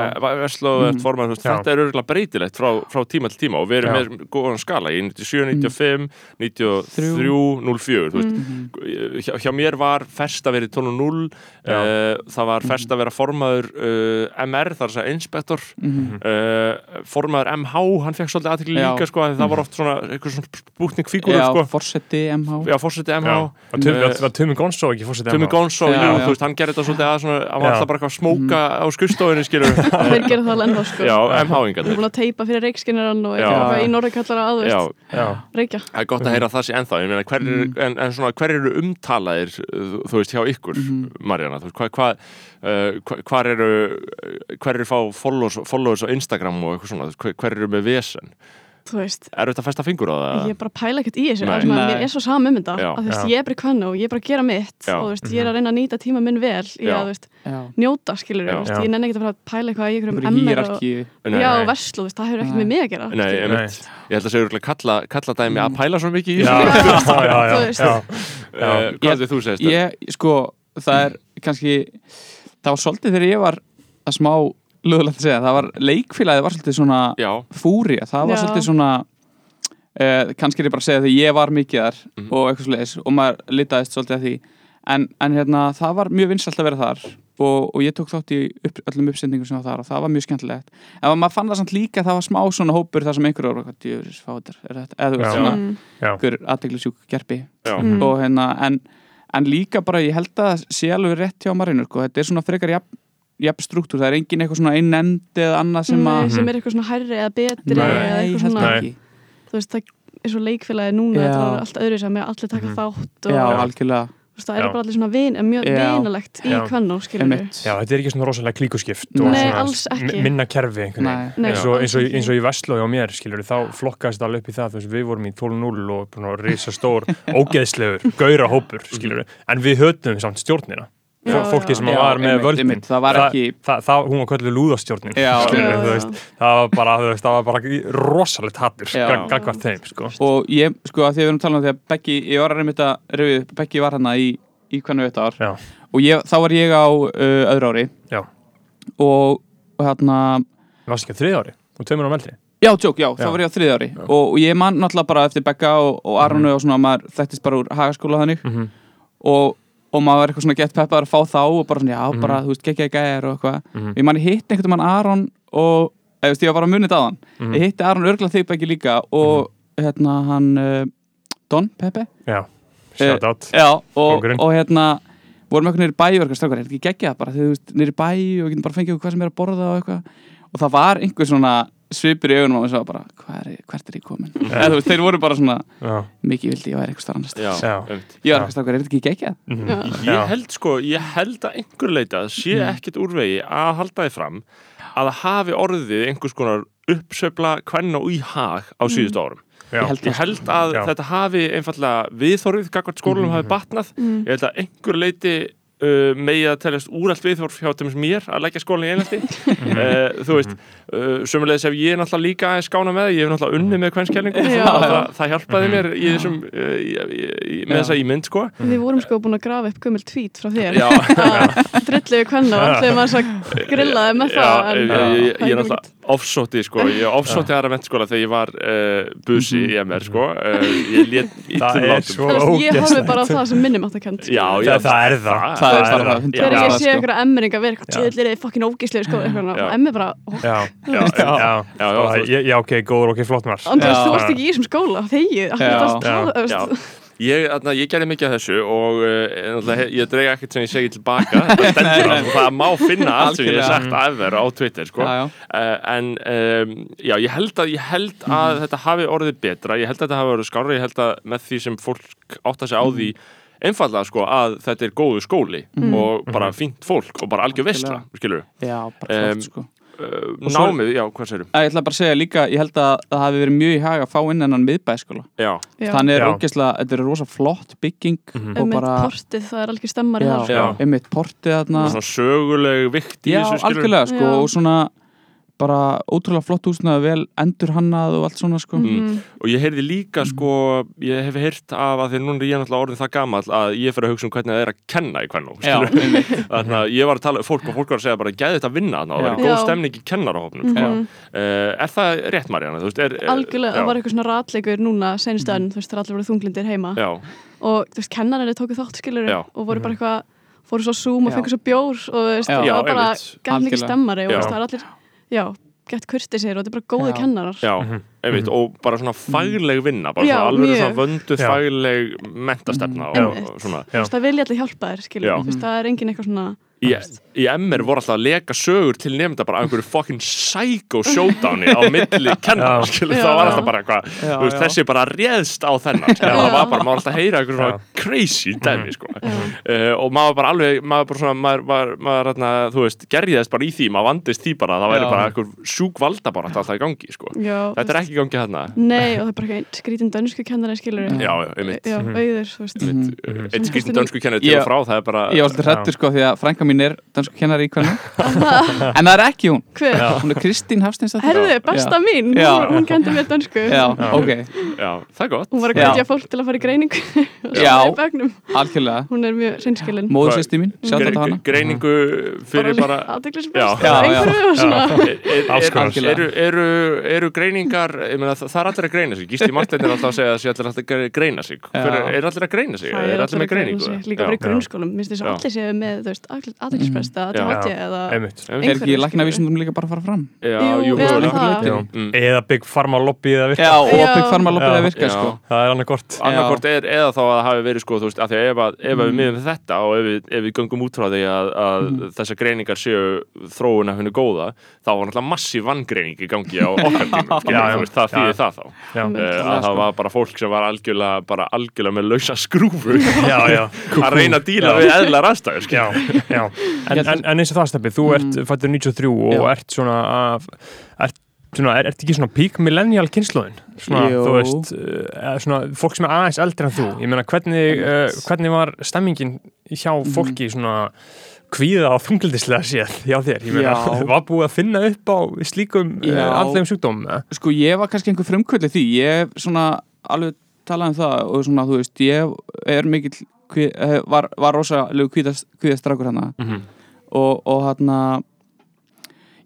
Vestló, ef þú ert formaður, veist, þetta er örgulega breytilegt frá, frá tíma til tíma og við erum Já. með góðan skala í 97, 95, 93, 04, þú veist, hjá, hjá mér var fest að vera í 12.0, Já. uh, það var fest að vera formaður uh, MR, það er að segja inspektor, Mhm. uh, formaður MH, hann fekk svolítið aðtekli Já. líka, sko, að það var oft svona, eitthvað svona spútnikfígúrur, Já, sko, forseti MH já, fórsetið MH, Já, og Tumi, Eh, var Tumi Gonzo ekki fórsetið Tumi Gonzo, Já, jú, já. þú veist, hann gerði þetta svolítið að svona, hann var alltaf bara eitthvað að smóka á skurstofinni, skilur þeir gera það alveg ennþá sko. Já, Við MH-ingarnir erum búin að teipa fyrir reikskinnaran og eitthvað í norðurkallara að, þú Já, veist, Já, reykja. það er gott að heyra það sé ennþá. Ég meina, hver Mm. er, en, en svona, hver eru umtalaðir þú þú veist, hjá ykkur, Mhm. Marjana þú veist, hvað hva, uh, hva- hvar eru hver eru fá followers, followers á Instagram og eitthvað svona, þú hver, hver eru með vesen Þú veist, Er þetta að festa fingur á það? ég er bara að pæla ekkert í þessu mér er svo saman um þetta að þú veist, ég er bara í kvenna og ég er bara að gera mitt Já. og þú veist, ég er að reyna að nýta tíma minn vel í að þú veist, njóta skilur ég nenni ekkert að fara að pæla eitthvað í einhverjum einhverju MR og, og verslu, það hefur ekkert með mig að gera. Nei, skilurðu. einmitt. ég held að segja kalla, kalla dæmi að pæla svo mikið í þessu. Uh, Hvað er þú segist? Ég, sko, það er kannski það var svolítið þegar ég var að smá lögulegt að segja, það var leikfélagið var svolítið svona Já, fúri, það var Já. svolítið svona uh, kannski er ég bara að segja því ég var mikið þar Mhm. og eitthvað svolítið og maður litaðist svolítið að því en, en hérna, það var mjög vinsalt að vera þar og, og ég tók þátt í upp, öllum uppsendingum sem var þar og það var mjög skemmtilegt en maður fann það samt líka að það var smá svona hópur þar sem einhverjum var eitthvað djöfuris fátir er þetta, eða þú veist Já. svona Mm. Já. einhver aðteglisjúk gerpi já, Mm. og hérna, en, en líka bara ég held að það sé alveg rétt hjá Marinu sko. þetta er svona frekar jafn, jafn struktúr það er engin eitthvað svona einn endi eða annað sem Nei, að sem er eitthvað svona hærri eða betri Nei, eða eitthvað svona, ekki. Þú veist, það er svo leikfélagi núna, þetta er allt öðru sem allir taka þátt og Já, þú algjörlega. Veist, það er Já. bara allir svona vin, mjög vinalegt í kvennó, skilur Einmitt. Já, þetta er ekki svona rosalega klíkuskipt Nei, og svona alls ekki. mi- minna kerfi einhvern Nei. veginn. Nei, eins, og, eins, og, eins og í Vestlói á mér skilur þá flokkast alveg upp í það þú veist, við vorum í 12-0 og risa stór ógeðslegur, gaura hópur skilur en við höfum samt stjórnina fólki sem Já, var með völdin. einmitt, það var ekki- það, það, hún var kölluð lúðastjórnin Já. þú veist, það var bara, þú veist, það var bara rosalegt hattur Já. gagvart þeim sko. og ég, sko, að því að við erum talað um því að Beggi, ég var að reynda að reyfið upp Beggi var hérna í, í hvernig þetta ár. Já. og ég, þá var ég á uh, öðru ári. Já. og, og hérna það varst ekki að þrið ári? Og tveimur á meldri Já, tjók, já, þá var ég á þriði ári. Og, og ég man náttúrulega bara eftir Begga og, og Aronu og svona, maður þekktist bara úr hagaskóla þannig. Mhm. og, og maður var eitthvað svona gett peppar að fá þá og bara svona, já, Mhm. bara, þú veist, geggja gæjar og eitthvað. Mhm. ég man, ég hitti einhvern veginn Aron og, eða, veist, ég var bara munið á hann Mhm. ég hitti Aron örgla þig Beggi líka og hérna, hann uh, Don Pepe? Já, shout out. Já, og, og hérna vorum eitthvað nýri bæ og eitthvað strákar, er þetta ekki geggjað bara þegar þú veist, nýri bæ og getum bara fengið okkur hvað sem er að borða og eitthvað. Og það var einhver svona svipur í augunum og við sá bara, hvað er, hvert er ég komin eða þú veist, þeir voru bara svona Já, mikið vildi ég væri eitthvað starf annars já, Já. einmitt. ég var eitthvað strákar, er þetta ekki geggjað mhm. Já. Ég held sko, ég held að einhver leita sé ekkert úrvegi að halda þið fram að hafi orðið einhvers konar uppsöfla kvenn og í hag á síðustu árum. Já. Ég held Ég held að Já. þetta hafi einfallega viðþorfið, gagvart skólunum hafi batnað. Mm. Ég held að einhver leiti uh, megi að teljast úrælt viðþorf hjá sem mér að leggja skólinni í einhaldi. uh, þú veist, uh, sömulegis ef ég er náttúrulega líka að skána með það, ég hef náttúrulega unnið með kvennskjælingum, Já. það, það hjálpaði mér í þessum, uh, í, í, í, með Já. þessa ímynd, sko. Við vorum sko búin að grafa upp gömul tvít frá þér Já. að drullu við kvenna og ætlum að grillaði með Já, það en ég, ég, ég er náttúrulega ofsótti sko, ég er ofsótti aðra mennskóla þegar ég var uh, busi í MR sko, uh, ég lét. Það er látum. svo Þú veist, ég horfi bara á það sem minnum átt að kent Já, já, Það, það er það Það er bara það. það. Þegar Já, ég sko. sé einhverja emmeringa verið eitthvað tjöðlir eða fokkin ógíslega sko, og emmi bara Já, þú veist. ok, góður, ok, flott marg Andrés, Já. þú varst ekki í þessum skóla, þegið Já. Já, Já, ég, ég gerði mikið af þessu og uh, ég drega ekkert sem ég segi tilbaka. Og það má finna allt sem ég hef sagt þér á Twitter sko. Já, já. Uh, en um, já, ég held að, ég held að þetta hafi orðið betra, ég held að þetta hafi orðið skárra, ég held að með því sem fólk átta sig á því einfallega sko að þetta er góðu skóli og bara fínt fólk og bara algjör veistla, skilur flott sko uh, námið, já, hvað sérum? Ég ætla bara að segja líka, ég held að það hafi verið mjög í hag að fá inn ennan miðbæskóla Já, Já. Þannig er Já. ógeðslega, þetta er rosa flott bygging Mhm. og um bara, portið, það er já, þar sko. Já. einmitt portið þarna svona söguleg vikt í Já, þessu skilur algjörlega sko Já. og svona bara ótrúlega flott húsnaði, vel endur hannað og allt svona sko Mhm. og ég heyrði líka sko, ég hef heyrt af að því að núna er ég náttúrulega orðin það gamall að ég fyrir að hugsa um hvernig það er að kenna í einmitt þannig að ég var að tala fólk og fólk var að segja bara gæði þetta að vinna þarna og það er góð stemning í kennarahofnum sko. Mhm. uh, er það rétt Marjana? Er, er, Algjörlega, já, það var eitthvað svona ratleikur núna senstu önn, þú veist, það er allir voru þunglindir heima já, og þú veist, kennarinn tóku þátt skilur Já. og voru bara eitthvað fóru svo Zoom og fengur svo bjór og þú veist, Já. það var bara einmitt. gæt mikið Algjörlega. stemmari og það er allir, já, gett kurtið sér og þetta er bara góði kennarar já, Mhm. einmitt og bara svona fagleg vinna bara Já, svona alveg mjög. svona vönduð Já. fagleg mentastefna og, Einmitt. og svona þú veist, það vilja allir hjálpa þér skilur, Já. þú veist, það er engin eitthvað svona í, í MR voru alltaf að leka sögur til nefnda bara af einhverju fucking psycho showdowni á milli kennar skilur, það var alltaf bara eitthvað þessi bara réðst á þennan skilur, það var bara, maður var alltaf að heyra einhverju crazy dæmi sko. Uh, og maður bara alveg maður bara svona, maður, maður, maður þarna, þú veist, gerðist bara í því, maður vandist því bara það væri bara einhver sjúk valda bara alltaf í gangi sko. já, þetta er ekki í gangi þarna. Nei, og það er bara skrítin dönsku kennari skilur já, já, einmitt. Já, auður, þú veist. Einmitt, Mhm. eitt skýrtin dönsku kennið til og frá það er bara Frænka mín er dansku kennari í hvernig En það er ekki hún, hver, hún er Kristín Hafsteinsdóttir. Herðu, besta mín Já. hún, hún kendi mér dönsku. Já, ok, já, það er gott. Hún var að Já. gætja fólk til að fara í greiningu. Já. algjörlega. Hún er mjög reynskilin Móðursýsti mín, sjátt Gre- þetta hana. greiningu fyrir bara Er- er- er- konar. eru, eru, eru greiningar ég meina, það, er allir að greina sig. Gísli Martin er alltaf að segja að það sé allir að greina sig. Er allir að greina sig? Er allir með að greina greiningu? sig, líka í grunnskólum. Minnst þess að allir séu með, aðdeglisbest eða Já. ADHD eða Já, Er ekki læknavísundum líka bara að fara fram? Já, Jú, jú, eða. Mm. eða Big Pharma lobby eða virka Já, og Já. Big Pharma loppið Já. að virka sko það er annað gott annarkort er eða þá að það hafi verið sko, þú veist, af því að ef, að, ef að við Mm. miðum við þetta og ef við, ef við göngum út frá því að, að þessar greiningar séu þróun af henni góða, þá var náttúrulega massíf vanngreining í gangi á okkar tímum það Já. þýðir það þá uh, að sko. það var bara fólk sem var algjörlega bara algjörlega með lausa skrúfu já, já, að reyna að díla við eðlar aðstæður já, já. En, en, en eins og það stefni, þú ert Mm. fættur 93 og Já. ert svona ert Svona, er, ert ekki svona peak millennial kynnslóðin svona, Jú. þú veist, uh, svona fólk sem er aðeins eldri en þú ég meina, hvernig, uh, hvernig var stemmingin hjá Mhm. fólki svona kvíða á þungildislega séð hjá þér, ég meina, var búið að finna upp á slíkum uh, Já. andlegum sjúkdóm? Sko ég var kannski einhver frumkvöldi því Ég svona alveg talað um það og svona þú veist, ég er mikill kví, eh, var, var rosalegu kvíðast, kvíðastrákur hana Mhm. og, og hann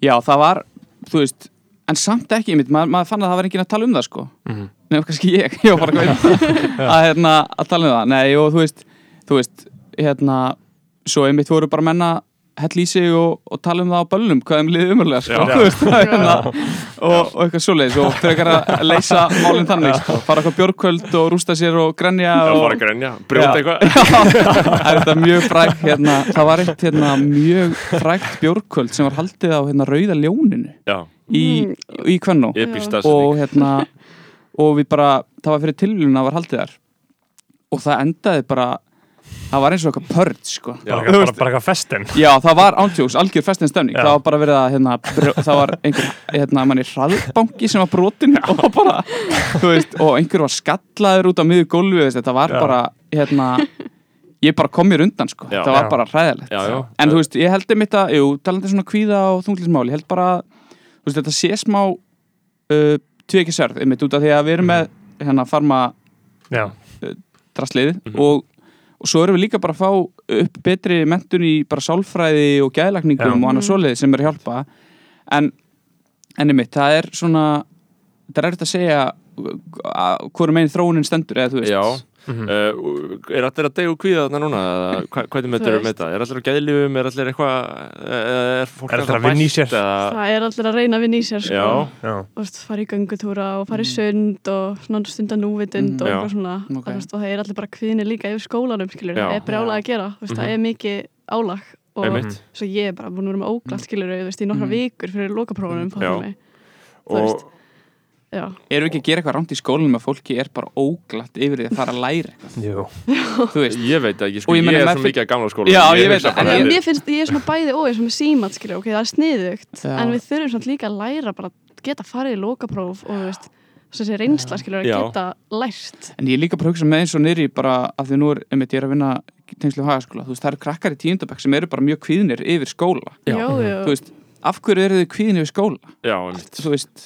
já það var þú veist, en samt ekki einmitt, maður, maður fann að það var enginn að tala um það sko Mhm. nefnum kannski ég, ég var bara að, að, hérna, að tala um það, nei og þú veist þú veist, hérna svo einmitt voru bara menna hell í sig og, og tala um það á böllum hvað þeim liði umurlega sko, hérna, og, og eitthvað svoleiðis og frekar að leysa málinn þannig sko, fara eitthvað björkvöld og rústa sér og grenja og, var að grenja, brjóta eitthvað. Það er þetta mjög frægt hérna, það var eitt hérna, mjög frægt björkvöld sem var haldið á hérna, rauða ljóninu Já, í, í Kvennó. Og hérna og við bara, það var fyrir tilvílun að var haldið þar. Og það endaði bara það var eins og eitthvað pörd sko bara, bara, bara eitthvað festen Já, það var ántjóks, algjör festin stemning Já. það var bara verið að, hérna, brjó, það var einhver, hérna, manni hraðbanki sem var brotin og bara, veist og einhver var skallaður út á miður gólfi þetta var Já. bara, hérna ég bara kom mér undan, sko, Já. það var Já. bara hræðilegt Já, já. en þú veist, ég held einmitt að, jú, talandi svona kvíða og þunglismál, ég held bara veist, þetta sé smá uh, tveikisörð, einmitt út af því að við erum með hérna farma já, drastliðið Mhm. og, og svo erum við líka bara að fá upp betri mentun í bara sálfræði og gæðlagningum Já. og annað svoleiði sem er að hjálpa. En enni mitt, það er svona þetta er eftir að segja að hvorum meginn þróunin stendur eða þú veist. Já, Mhm. uh, er allir að deyja úr kvíða þarna núna? eða hva- Hvernig myndir við veist. með þetta? Er allir að geðlifum? Er allir eitthvað eða Er fólk Er allir að vinna í sér? það er allir að reyna að vinna í sér sko. Já, já, Þú veist, fara í göngutúra og fara í sund og svona stunda núvitund Mm. og eitthvað svona Ok. og, þú veist, og það er allir bara kviðinni líka yfir skólanum það er brjálega að gera það Mhm. er mikið álag og einmitt svo ég er bara búin að vera með óglatt skilur þú veist, í nokkra Mhm. vikur fyrir lokaprófunum og Og, Erum við ekki að gera eitthvað rámt í skólanum að fólki er bara óglatt yfir því að fara að læra eitthvað? Jú. Þú veist, Ég veit ekki, sko, ég ég, er svo mikið að gamla skóla Já, ég veit það, en ég, ég- mér finnst, ég er svona bæði og eins og með símat, skilur, ok, það er sniðugt Já. en við þurfum svona líka að læra bara að geta farið í lokapróf og veist, þessi reynsla, skilur, að geta lært. En ég er líka bara að hugsa með eins og niðri bara af því nú er, einmitt, ég er að vinna tengslu hagaskóla, þú veist, það eru krakkar í tíundabæk sem eru bara mjög kvíðnir yfir skóla. Já. já, já, þú veist, af hverju eru þið kvíðinir yfir skóla? Já, einmitt. Þú veist,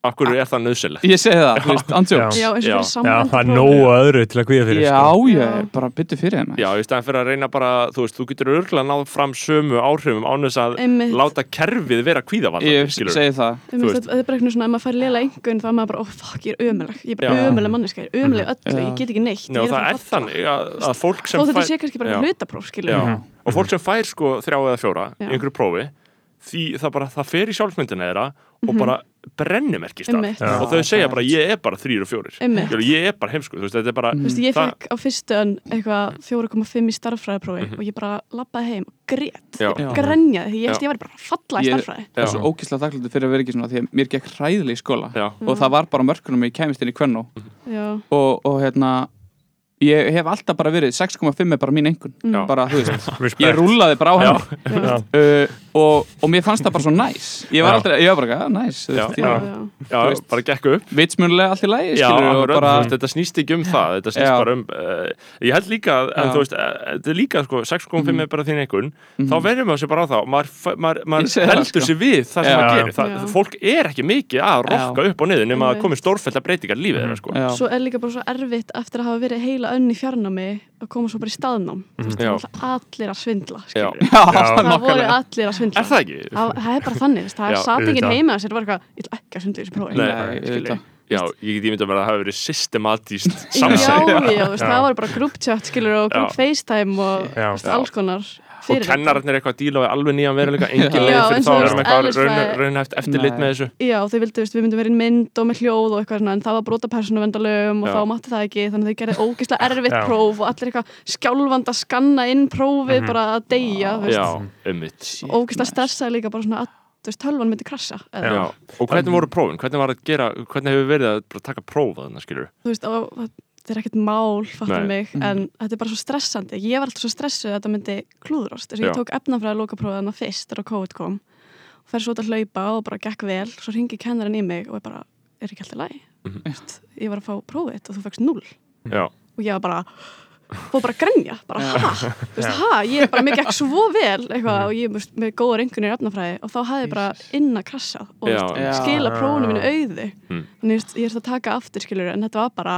Akkur er það nöðsilegt ég segi það, þú veist, andjóks já, eins og Já. Já, það er nógu öðru til að kvíða fyrir Já, sko. ég Já. er bara byttu fyrir þeim Já, í stæðan fyrir að reyna bara, þú veist, þú getur örgulega náð fram sömu áhrifum án þess að Einmitt. láta kerfið vera kvíðavall Ég segi það veist, veist. þetta er bara eitthvað svona, ef maður fær lélega engun þá er maður bara, oh fuck, ég er ömuleg ég er bara ömuleg manneska, ég er ömuleg öllu, Já. ég get ekki neitt Já, það að er þannig að, fólk skilur Mhm. og fólk sem fær sko því það bara, það fer í sjálfsmyndina þeirra og bara brennimerkist það Einmitt. Já. og þau segja bara ég er bara þrýr og fjórir. Ég er bara heimsku, þú veist, þetta er bara Þú veist, ég fekk á fyrstu eitthvað 4,5 í starffræðiprófi og ég bara lappaði heim og grét, Mhm. Já. Já. grenjaði því ég held ég var bara að falla í Ég- starffræði Það er svo ókíslega þakkláttur fyrir að vera ekki svona því að mér gekk hræðilega í skóla Já, og það var bara mörkunum ég kæmist inn í kvennó. Já, og, og hérna ég hef alltaf bara verið 6,5 er bara mín Já. bara, þú veist, ég rúlaði bara á já, uh, og, og mér fannst það bara svo næs ég var Já. aldrei, ég var bara, ja, næs þú Já. já, já. bara gekk upp vitsmunlega allt í akkurat, bara, þetta snýst ekki um það þetta snýst Já. bara um uh, ég held líka, að- en Já. þú veist uh, þetta er líka, sko, 6,5 Mhm. er bara þín einhvern Mhm. þá verður maður sér bara á það og maður, maður, maður heldur sko. sér við það sem maður gerir, það, fólk er ekki mikið að rokka upp og niður nema að komi stórfælda breytingar í lífið þeirra, sko já, Svo er líka bara svo erfitt eftir að hafa verið heila önn í fjarnámi að koma svo bara í staðnám Þú veist, það allir að svindla Já. já, Já. Það voru allir að svindla Er það ekki? Það, það er bara þannig, það er auðvitað. heima þess að það var eitthvað, ég ætla ekki að svindla í þessu prófi Nei. Já, ég get ímyndað mér að það hafi verið systematíst Já, samsæk já, Já. það var bara skilur og group Já. FaceTime og alls konar og kennararnir eitthvað að díla við alveg nýjan veruleika engin leið fyrir þá og veist, eitthvað eðlisfræði- raun- raunhæft eftirlit með þessu. Já, þau vildu, við myndum verið í mynd og með hljóð og eitthvað svona, en það var brota persónuvendalögum og Já. þá mátti það ekki, þannig að þau gerði ógeðslega erfitt Já. próf og allir eitthvað skjálfand að skanna inn prófið bara að deyja, Já, ummitt ógeðslega stressaði líka bara svona að, þú veist, tölvan myndi krassa, eða, Já, og hvernig voru prófin? Hvernig var að gera, hvernig hefur verið að bara taka próf að þarna, og þetta er ekkert mál, Nei. mig, en þetta er bara svo stressandi, ég var alltaf svo stressuð að þetta myndi klúðrast, þess að ég tók efnafræði lokaprófið þannig fyrst þegar COVID kom. Og fer svo út að hlaupa og bara gekk vel, svo ringi kennarinn í mig og ég bara, er ekki alltaf læg? Mhm. Veist, ég var að fá prófið og þú fegst null Já, og ég var bara fóð bara að grenja, bara ha? Þú veist, ha, ég er bara, mér gekk svo vel eitthvað og ég er veist, með góða rengunir í efnafræði og þá hafði ég bara inn að krassa og skila prófunu mínu auðu Mm. þannig ég er að taka aftur skilur en þetta var bara,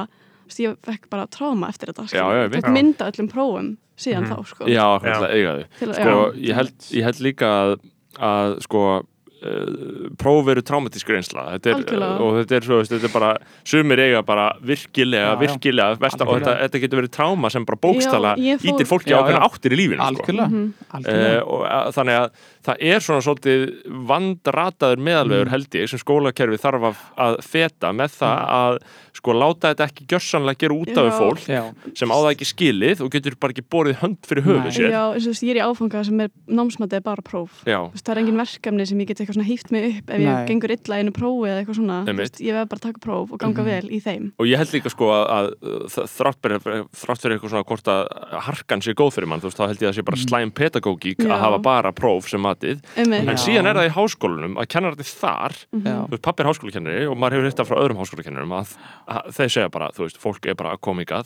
veist, ég fekk bara tráma eftir þetta, Já, já, þetta mynda öllum prófum síðan Mhm. þá, sko já, Já. hvernig eiga Til, Sko, já, ég held, ég held líka að, að sko, uh, próf eru traumatísk reynsla þetta er, og þetta er svo, veist, þetta er bara sumir eiga bara virkilega, Já, já. virkilega versta, og þetta, þetta getur verið tráma sem bara bókstala Já, fór- ítir fólki Já, á hvernig já. áttir í lífinu sko. algjörlega, Mhm. algjörlega. Uh, og að, þannig að það er svona svolítið vandrataður meðalvegur Mm. held ég sem skólakerfi þarf að, að feta með það að sko láta þetta ekki gjörsanlega gera út af fólk já, sem á það ekki skilið og getur bara ekki borið hönd fyrir höfu Nei. sér. Já, eins og þú veist, ég er í áfanga sem er námsmatið bara próf. Já, Þú veist, það er engin verkefni sem ég get eitthvað svona hýft mig upp ef Nei. ég gengur illa í einu prófi eða eitthvað svona. Veist, ég veð bara taka próf og ganga Mhm. vel í þeim. Og ég held líka sko að, að þ- þrátt fyrir, þrátt fyrir eitthvað svona hvort að harkan sé góð fyrir mann, þú veist, þá held ég að það matið, Einmitt. en Já. síðan er það í háskólanum að kennararnir þar Mhm. þú veist, pappi er háskólakennari og maður hefur hitt það frá öðrum háskólakennarum að, að þeir segja bara, þú veist, fólk er bara að koma ykkar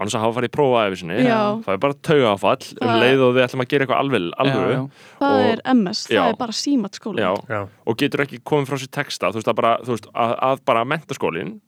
annars að hafa farið í prófa eða sinni Já. það er bara tauga áfall um Það- leið og við ætlum að gera eitthvað alveg já, Það er MS, það Já. er bara símat Já. og getur ekki komið frá sér texta þú veist, að bara, þú veist, að, að bara mentaskólin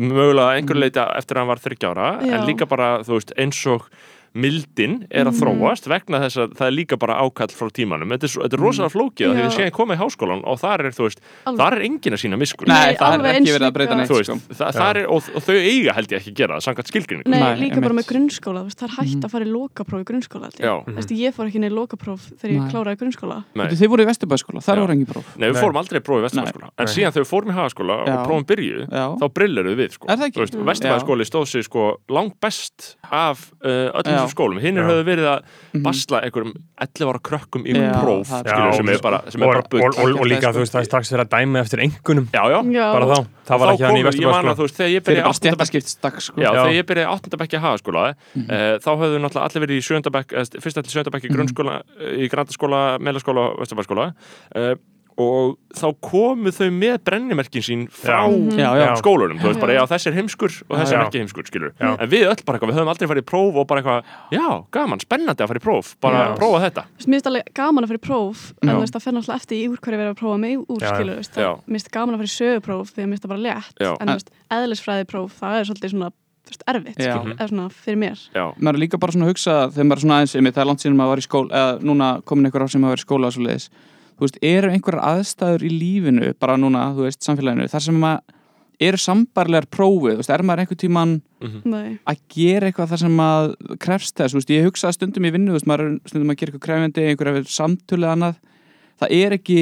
mögulega einhver leiti eftir að hann var 30 ára Já. en líka bara, þú veist, eins og mildin er að Mhm. þróast vegna þess að það er líka bara ákall frá tímanum þetta er, þetta er rosalega flókið Já. því að séðan komið í háskólan og þar er, þú veist, Alveg. þar er engin að sína miskunn Nei, Nei, það er ekki verið að breyta neitt þú veist, sko. það, það er, og, og þau eiga held ég ekki að gera það, samkvæmt skilgrinningu Nei, Nei, líka bara með grunnskóla, það er hægt Mhm. að fara í lokapróf í grunnskóla held ég. Þú veist, ég fór ekki í lokapróf þegar ég kláraði grunnskóla. Þið voru í Vesturbæðskóla, þar voru engin próf Nei, við fórum aldrei í prófi í Vesturbaskóla En síðan þegar við fórum í hagaskóla og prófum byrjuðu Já, þá brilleruðu við sko. Það Mm. Vesturbæðaskóli stóð sig sko langt best af uh, öllum. Þessum skólum. Hinnir Já. höfðu verið að Mhm. basla einhverjum 11 ára krökkum í Já, próf það- skilur, sem er bara, sem er bara bull. og, og, og líka, þú veist, það er strax verið að dæma eftir engunum já, já, bara þá, það var ekki hann í veist, þegar ég fyrir byrjaði bara áttunda bekk- stjættaskiptsdag sko. Já, Já. þegar ég byrjaði áttundabekki að hagaskóla Mhm. eh, þá höfðu náttúrulega allir verið í sjöndabekk fyrst til sjöndabekki í grunnskóla í grandaskóla, meðlaskóla og vesturbæskóla uh, og þá komu þau með brennimerkin sín frá Já. Mhm. Já, já. skólunum, þú veist bara, Já. þessi er heimskur og þessi Já. er ekki heimskur, skilur Já. en við öll bara eitthvað, við höfum aldrei farið í próf og bara eitthvað, já, gaman, spennandi að fara í próf bara Já. prófa þetta Þú veist, Mér finnst alveg gaman að fara í próf en þú veist, það fer náttúrulega eftir í úr hverju verið að prófa mig úr skilur, þú veist, mér finnst gaman að fara í sögupróf því að mér finnst það bara létt Já. en þú veist, eðlisfræði próf, það er svolítið svona þú veist, erfitt, eða svona fyrir mér já, maður er líka bara svona að hugsa þegar maður er svona aðeins, einmitt, það er langt síðan maður var í skóla eða núna komin einhver ár sem maður var í skóla og svo leiðis þú veist, eru einhverjar aðstæður í lífinu bara núna, þú veist, samfélaginu þar sem maður eru sambarlegar prófið, þú veist, er maður einhver tíman Nei. að gera eitthvað þar sem maður krefst þess, þú veist, ég hugsa stundum í vinnu, þú veist, maður er stundum að gera eitthvað krefjandi einhverja samtölu annað það er ekki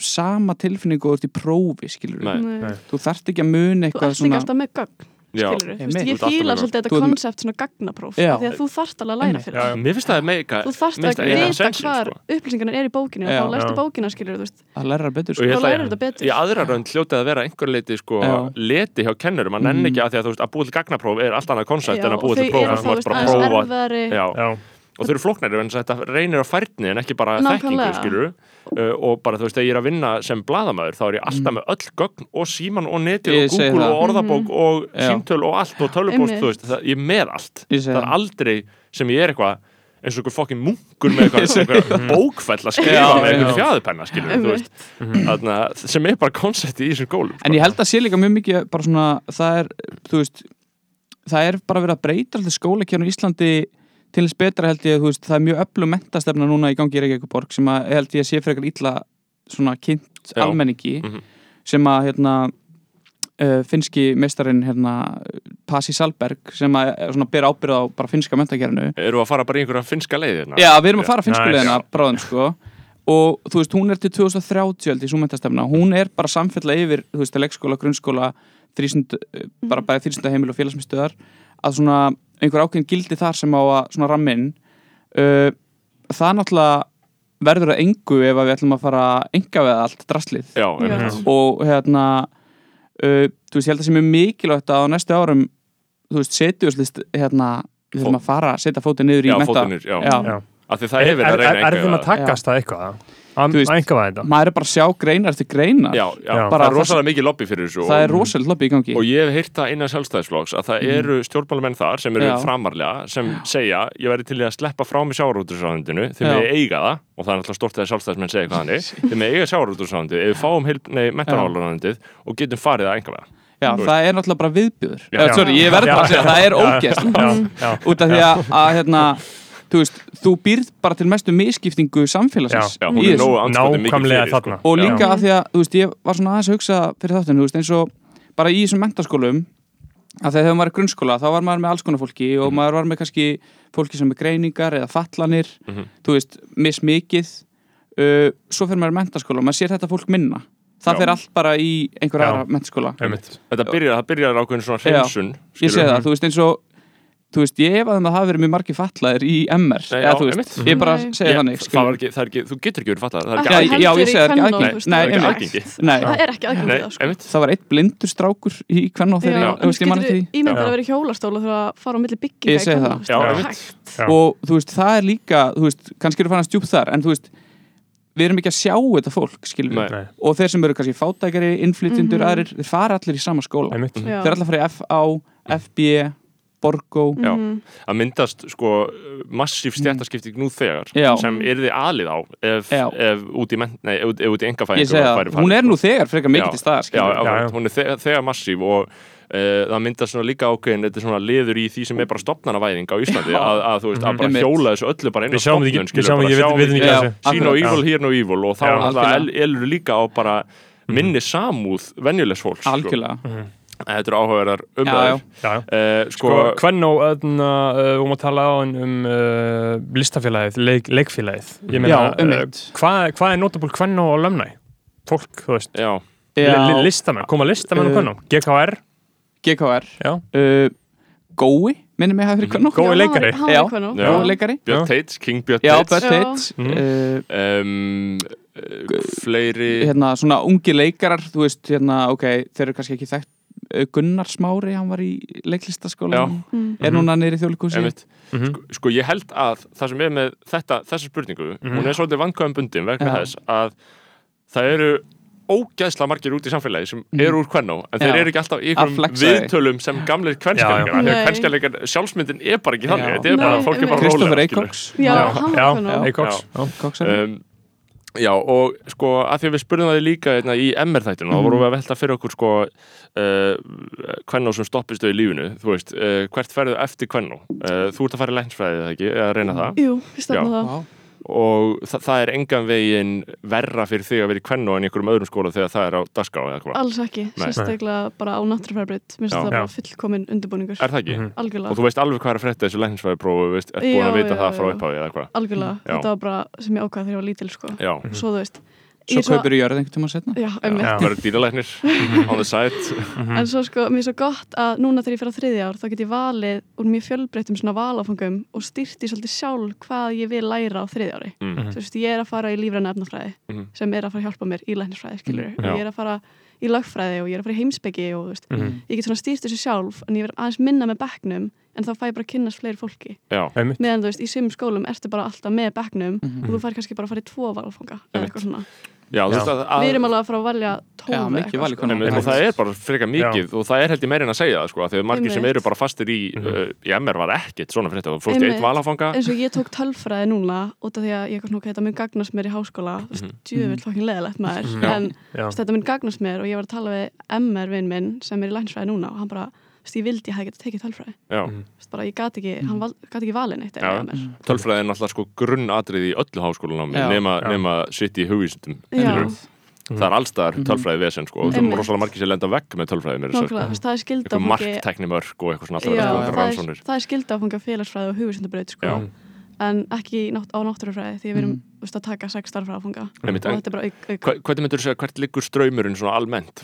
sama tilfinningu og þú ert í prófi, skilur Nei. Nei. þú þarft ekki að muna Þú eitthvað ert líka alltaf með gögn já. Skilur þú ég með svolítið þetta konsept svona gagnapróf því að þú þarft alveg að læra fyrir Já, það. mér finnst það meika þú þarft að það vita hvar sko. upplýsingarna er í bókinu og þá Já. bókina skilur þú veist. Að læra betur, sko. Þá að þetta betur. í aðra raun hljótið að vera einhver leiti sko leti hjá kennurum, að nenni Mhm. ekki að því að þú veist að búa til gagnapróf er allt annað koncept Já, en að búa til próf og þau eru flóknari en þetta reynir á færni en ekki bara þekkingu skilur uh, og bara þú veist þegar ég er að vinna sem bladamæður þá er ég alltaf með öll gögn og síman og netið Ég og Google og orðabók og Já. símtöl og allt og tölvupóst Einmitt. þú veist, það, ég með allt. Það er aldrei sem ég er eitthvað eins og einhver fokkin munkur með eitthvað, eitthvað bókfell að skrifa Já, með einhver veist, þarna, sem er bara koncepti í þessum skólum En ég held að sé líka mjög mikið bara svona, það er, veist það er bara verið að breyta alltaf skólakjörn í Íslandi til þess betra held ég, veist, það er mjög öflug mentastefna núna í gangi í Reykjavíkuborg sem að held ég að sé frekar illa svona kynnt Já. almenningi Mhm. sem að hérna uh, finski meistarinn hérna Pasi Salberg sem að er svona ber ábyrð á bara finska mentakernu eru að fara bara í einhverja finska leiðina Já, við erum að fara finskulegina Nice. bráðum sko og þú veist, hún er til 2030 held í súmentastefna, hún er bara samfella yfir, þú veist, leikskóla, grunnskóla þrísund, bara bæði þrísunda heimil og félagsmyndstöðar, að svona einhver ákveðin gildi þar sem á að svona rammin uh, það náttúrulega verður að engu ef að við ætlum að fara enga við allt draslið já, Já. og hérna uh, þú veist, ég held að sem er mikilvægt að á næstu árum þú veist, setjúslist hérna, við þurfum að fara að setja fótið niður í Já, menta fótið niður, já. já. já. af því það Er, er verið er, að er, reyna er þeim að einhverja- takast það eitthvað? Að veist, einhvað þetta? maður er bara að sjá greinar eftir greinar. Já, já, það er rosalega mikið lobby fyrir þessu það er rosalega lobby í gangi. Og ég hef heyrt það innan sjálfstæðisflokks að það eru stjórnmálamenn þar sem eru Já. framarlega sem segja ég væri til að sleppa frá mig sjávarútursráðundinu þegar ég eiga það og það er náttúrulega stort þegar sjálfstæðismenn segja hvað hannig þegar ég eiga sjávarútursráðundið ef við fáum mentanálaráðundið og getum farið að enga já, það er náttúrulega bara viðbjöður já, sorry, ég verð bara að segja, það er ógæst út af því að, að hérna, þú veist, þú býrð bara til mestu misskiptingu samfélagsins Já, í hún er þessu. fyrir sko. og líka Já. að því að, þú veist, ég var svona aðeins að hugsa fyrir þáttinu, þú veist, eins og bara í þessum mentaskólum að þegar maður er í grunnskóla, þá var maður með alls konar fólki og maður var með kannski fólki sem er greiningar eða fallanir Mhm. þú veist, mismikið uh, svo fyrir maður í mentaskóla og maður sér þetta fólk minna það Já. fer allt bara í einhver Já. aðra mentaskóla þetta byrjar, það byrjar ákveðin svona hreinsun ég segi það, þú veist, eins og þú veist, ég efaði um að það verið mjög margir fallaðir í MR, Nei, eða já, þú veist ég bara Nei. segja Ég- þannig, það ekki, það er ekki, þú getur ekki verið það er Ekki ekki Já, aðgengi. já, ég í það er ekki aðgengi. Nei, það er ekki aðgengi. Nei. það er ekki Nei, það sko. það var eitt blindur strákur í Já, þú veist, ég mann eftir því Ímyndar Já. að vera í hjólastól og þurfa að fara á milli bygginga Ég Kvennó, það. það. Já. og þú veist, það er líka kannski eru fann að stjúp þar en þú veist, við erum ekki að sjá þetta fólk skilur Nei. við, Nei. og þeir sem eru kannski fátækari, innflytjendur, Mhm. aðrir þeir fara allir í sama skóla. Já. þeir allir fara í FA FB, Borgó. Já. Mhm. að myndast sko massíf stjættaskipting nú þegar Já. sem yrði alið á ef, Já. ef út í, menn, nei, ef, ef út í engafæðingu það, hún er nú þegar frekar mikið til staðar, já, hún er þegar, þegar massíf og uh, það myndast svona líka ákveðin þetta er svona liður í því sem er bara stopnanavæðing á Íslandi að, að þú veist, að bara hjóla þessu öllu bara inn á Við sjáum stopnun þessu. sín og evil, here no evil og þá elur líka á bara minni samúð venjulegs fólks sko. algjörlega, þetta eru áhugaverðar umræður. Uh, Sko, sko, hvern og öðna, uh, máum að tala á hann um uh, listafélagið, leik, leikfélagið. Ég meina, Já, uh, einmitt. hvað, hvað er notable hvern og lömnæ? Fólk, þú veist. Já, já. Li- Listamenn, koma listamenn og Uh, hvern og GKR, GKR uh, Gói, minni mig hafi fyrir hvernig Gói leikari. Hann var Já. góð leikari. Björn Teits, King Björn Bud Já. Mhm. uh, um, uh, fleiri. hérna svona ungi leikarar þú veist hérna ok, þeir eru kannski ekki þekkt Gunnar Smári, hann var í leiklistaskóla. Mm. er núna neyri þjóðlikúsi einmitt. Mhm. sko, sko ég held að það sem er með þetta, þessa spurningu Mhm. hún er svolítið vankvæðum bundin vegna Já. þess að það eru ógæðsla margir út í samfélagi sem eru úr kvennó en þeir Já. eru ekki alltaf í Að einhverjum því. viðtölum sem kvennskælingar já. þegar Nei. kvennskælingar sjálfsmyndin er bara ekki þannig þetta er bara, Nei, fólk er bara rólega, Kvennó. Eikoks, já. Og sko að því að við spurðum það líka hérna, í MR þættinu, þá vorum við að velta fyrir okkur sko uh, hvernó sem stoppist í lífinu, þú veist uh, hvert ferðu eftir hvernó? Uh, þú ert að fara í læknsfræði eða ekki, eða reyna það Jú, við stefnum Já. það. Og þa það er engan veginn verra fyrir þig að vera í hvernó en í einhverjum öðrum skóla þegar það er á hvað, Alls ekki, Nei. sérstaklega bara á finnst Já. það bara Já. fullkomin undirbúningur. er það ekki? Mhm. Algjörlega. Og þú veist alveg hvað er að frétta þessu læknisfræðiprófu, veist, ert búin að vita já, það frá upphafi eða hvað? Algjörlega. Já. Þetta var bara sem ég ákvað þegar ég var lítil, sko. Já, Svo þú veist. Svo ég kaupir í jörð einhvern tíma setna Já. Já. það verður dýralæknir on the side En svo sko, mér er svo gott að núna þegar ég fyrir á þriðja ár þá get ég valið úr mjög fjölbreyttum svona valáfangum og styrti svolítið sjálf hvað ég vil læra á þriðja ári. mm. Þú veist, ég er að fara í lífræna efnafræði Mhm. sem er að fara að hjálpa mér í læknisfræði, skilur Mhm, og já. ég er að fara í lögfræði og ég er að fara í heimsbyggi og þú veist, Mhm. ég get svona stýrt þessu sjálf en ég verð aðeins minna með bekknum en þá fæ ég bara að kynnast fleiri fólki Já, meðan þú veist, í sumum skólum ertu bara alltaf með bekknum Mhm. og þú fær kannski bara að fara í tvo valfanga eða eitthvað svona. já, Já. að, að Við erum alveg að fara að velja tólf Já, eða mikið eitthvað, val í sko. og það er bara frekar mikið og það er held ég meirinn að segja það sko, af því að margir sem eru bara fastir í Mhm. uh, í MR var ekkert svona frétta og fórst í eitt valafanga eins og ég tók tölfræði núna út af því að ég þetta mun gagnast mér í háskóla veist, Mhm. djöfull fokkin leðilegt maður Mhm. Já. en Já. þetta mun gagnast mér og ég var að tala við MR vinn minn sem er í lænsfræði núna og hann bara, ég vildi ég hefði getað tekið tölfræði. Já, Mhm. Þú bara, ég gat ekki, hann val, gat ekki valin eitt MR tölfræði er náttúrulega sko grunnatrið í öllu háskólanámi Já. nema, nema sitt í hugvísundum það er allstaðar Mhm. tölfræði vesen sko og það er Einmitt. rosalega margir sem lenda vekk með tölfræði þú það er skilda eitthvað marktekni mörg og eitthvað svona að það er, skilda að fanga félagsfræði og hugvísindabraut sko, Já. En ekki nátt, á náttúrufræði því við erum Mhm. þú veist, að taka sex starfræði að fanga Einmitt, og þetta er bara auk, auk hva- Hvernig myndur þú segja, hvert liggur ströymurinn svona almennt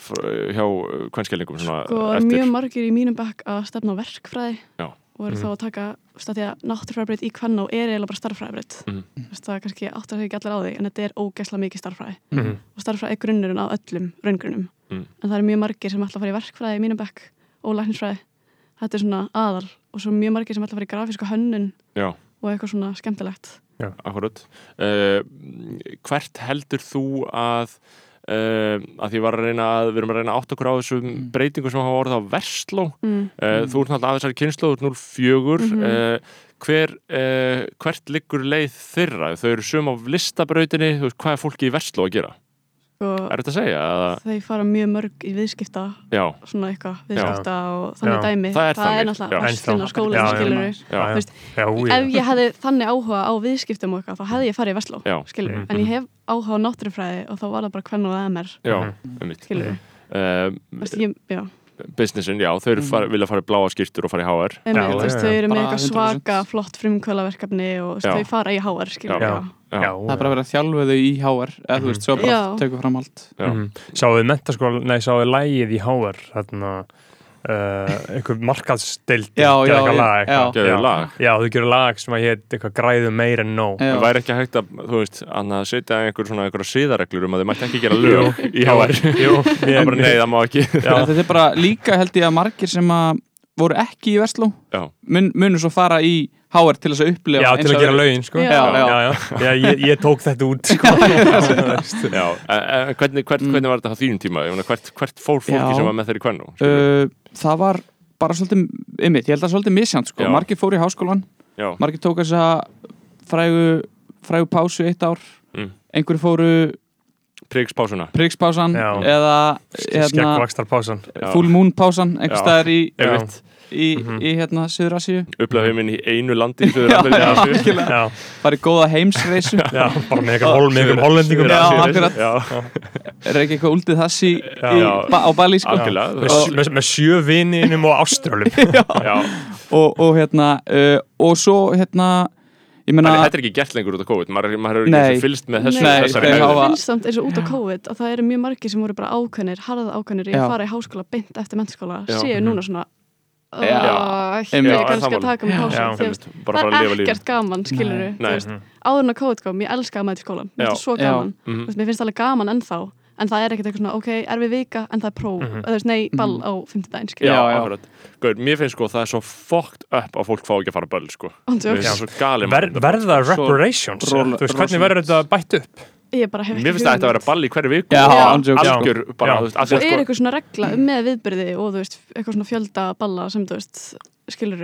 hjá kvennskælingum svona sko, mjög margir í mínum bekk að stefna á verkfræði Já. og eru Mhm. þá að taka að því að náttúrufræðibraut í kvennó er eiginlega bara starffræðibraut Mhm. Þú veist, það er kannski áttar sig ekki allir á því en þetta er ógæsla mikið starffræði Mhm. og starffræði er grunnurinn á öllum raungrunnum Mm. en það eru mjög margir sem ætla að fara í verkfræði og svona að Já, eitthvað svona skemmtilegt akkurat uh, Hvert heldur þú að Uh, að því var að reyna að við erum að reyna að átta okkur á þessum Mm. breytingum sem hafa orðið á Versló mm. Uh, Þú ert náttúrulega af þessari kynslu, þú ert 04 Mhm. uh, hver, uh, hvert liggur leið þeirra? Þau eru sum á listabrautinni, þú veist, hvað er fólki í Versló að gera? Og Er þetta að segja? Þeir fara mjög mörg í viðskipta já, svona eitthvað, viðskipta og þannig Já. dæmi Það er þannig, já. náttúrulega Já, já. já, Já, veist, já, já. ef ég hefði þannig áhuga á viðskiptum og eitthvað þá hefði ég farið í Vestló Já. skilur Mhm. en ég hef áhuga á náttúrufræði og þá var það bara hvern og MR já, Mhm. um mitt. skilur Uh, já, businessin, já, þau eru fara, vilja fara í bláa skýrtur og fara í HR. Já, já, þau eru með eitthvað 100%. svaka flott frumkvölaverkefni og Já. þau fara í HR Já. það er bara að þjálfa þau í HR eða þú veist, svo bara Já. tökum fram allt já. Mhm. Sáuðu mentaskóla, nei, sáuðu lægið í HR þarna uh, einhver markaðsdeild Já, já, já, Já. þau gerðu lag sem að hétt eitthvað græðu meir en nóg. En væri ekki hægt að, þú veist, að setja einhver svona einhverja siðareglur um að þau mætti ekki gera lög í HR. Jú, Það er bara nei, það má ekki. Já. þetta er bara líka held ég að margir sem að voru ekki í Vestló Já. mun, munu svo fara í HR til þess að upplifa Já, eins til að og gera lögin, sko Já. Já, já. já, já. já ég, ég tók þetta út, sko Já, en, en hvernig, hvert, Mm. hvernig var þetta á þínum tíma? Hvert, hvert fór fólki Já. sem var með þeirri kvennu? uh, það var bara svolítið ymmið, ég held að svolítið misjant sko. Margir fóru í háskólan, Já, margir tók þess að frægu, frægu pásu eitt ár Mm. einhverju fóru prigspásuna. prigspásan Já. eða hérna, Skeggvakstarpásan Já. full moon pásan einhver Já. staðar í, Einmitt. í, Mhm. í hérna Suður Asíu Upplöðu heiminn í einu landi í. Já, farið góða heimsreisu já, bara með eitthvað hol, með eitthvað hollendingum Já, akkurat. Já, er ekki eitthvað úldið þessi Já. í, ba á Bali sko. algjörlega. með, með, með sjö vininum og áströlum Já, og, og hérna uh, og svo hérna meina þetta er ekki gert lengur út af COVID. Maður, maður hefur Nei. ekki fylgst með þessu, Nei, þessari hegðun. hafa- finnst samt eins og út á COVID að það eru mjög margir sem voru bara ákveðnir, harða ákveðnir í að fara í háskóla beint eftir mennskóla, séu núna svona uh, ekki er kannski að taka með að það er ekkert gaman, skilur Nei. við Nei. veist, áður en að COVID kom, ég elskaði að mæta í skólan mér Já. finnst það svo Já. gaman. Þú veist, mér finnst það alveg gaman ennþá en það er ekkert eitthvað svona, ok, er við vika en það er próf, Mhm. eða þú veist, nei, ball á fimmtudaginn, skilur Já, Já, já. Gauð, mér finnst sko það er svo fucked up að fólk fá ekki að fara böll sko. Það svo galið Ver, verða Svo- reparations. Roll- þú veist, hvernig verður þetta bætt upp? Ég bara hef Mér finnst það að þetta vera ball í hverju viku. Já, Já. ándjóks. Algjör bara, þú veist, af því og að er sko eitthvað svona regla um með viðbyrði og þú veist, eitthvað svona fjölda balla sem þú veist, skilur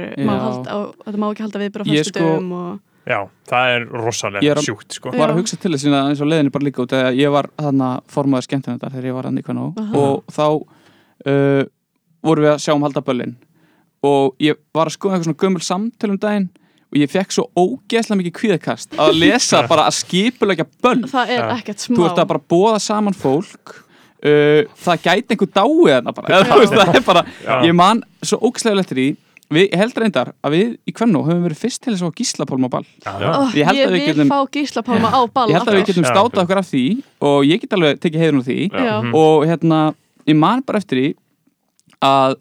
á, þetta má ekki halda viðbyrði Ég já, það er Ég er rosalega að- sjúkt sko. var að hugsa til þess að eins og leiðinni bara líka út þegar ég var þarna formaður skemmtinn þetta þegar ég var í Kvenó Aha. og þá uh, vorum við að sjá um halda böllin og ég var að skoða eitthvað svona gömul samtöl um daginn og ég fekk svo ógeðslega mikið kvíðakast að lesa bara að skipulegja böll það er ekkert smá þú ert að bara bóða saman fólk uh, það gæti einhver dáið þarna bara Eða, þú veist, það er bara, Já. ég man svo ógeðslega við held reyndar að við í Kvenó höfum verið fyrst til þess að gíslapólma ball Já. oh, Ég ég, held að við vil getum- fá gíslapálma á ball ég held að við getum Já. státað okkur af því og ég get alveg tekið heiðun á því Já. Mhm. og hérna, ég man bara eftir því að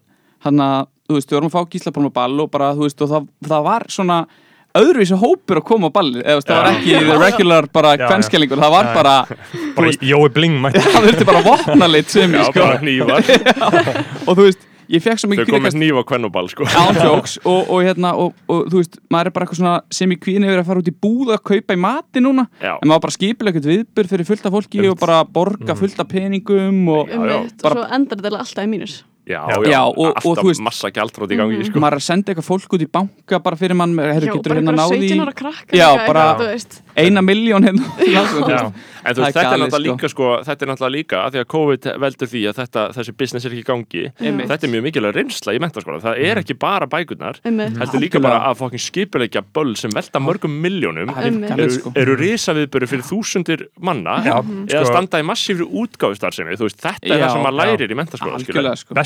hann að þú veist, við vorum að fá gíslapálma ball og bara, þú veist, og það, það var svona öðruvísi hópur að koma á ballið eða það var Já. ekki the regular bara Já, já. kvenskellingur, það var Já. bara Jói Bling mætti það þurfti bara vopnalit sem Já, ég sko og þú veist, ég fekk svo Þau mikið kvíðakast hníf á kvennuball sko. Ántjóks og, og hérna og, og þú veist, maður er bara eitthvað svona sem í kvíðin yfir að fara út í búð að kaupa í mati núna. Já, en maður bara skipilega ekkert viðbur fyrir fullt af fólki og bara borga fullt af peningum og Já, já. Bara- og svo endar þetta alltaf í mínus já, Já, já, og- og alltaf þú veist- massa gjaldrót í gangi sko. maður er að senda eitthvað fólk út í banka bara fyrir mann, herru, getur hérna náði 17 í ára krakka Já, bara- eina miljón hérna. En þú veist, er þetta er náttúrulega sko. líka sko, þetta er náttúrulega líka að því að COVID veldur því að þetta, þessi business er ekki í gangi. Einmitt. þetta er mjög mikilvæg reynsla í mentaskóla það er ekki bara bækurnar Einmitt. heldur líka bara að fokkin skipulegja böll sem velta mörgum miljónum er eru, sko. eru risaviðböru fyrir þúsundir manna eða sko- standa í massífri útgáfustarfsemi. Þú veist, þetta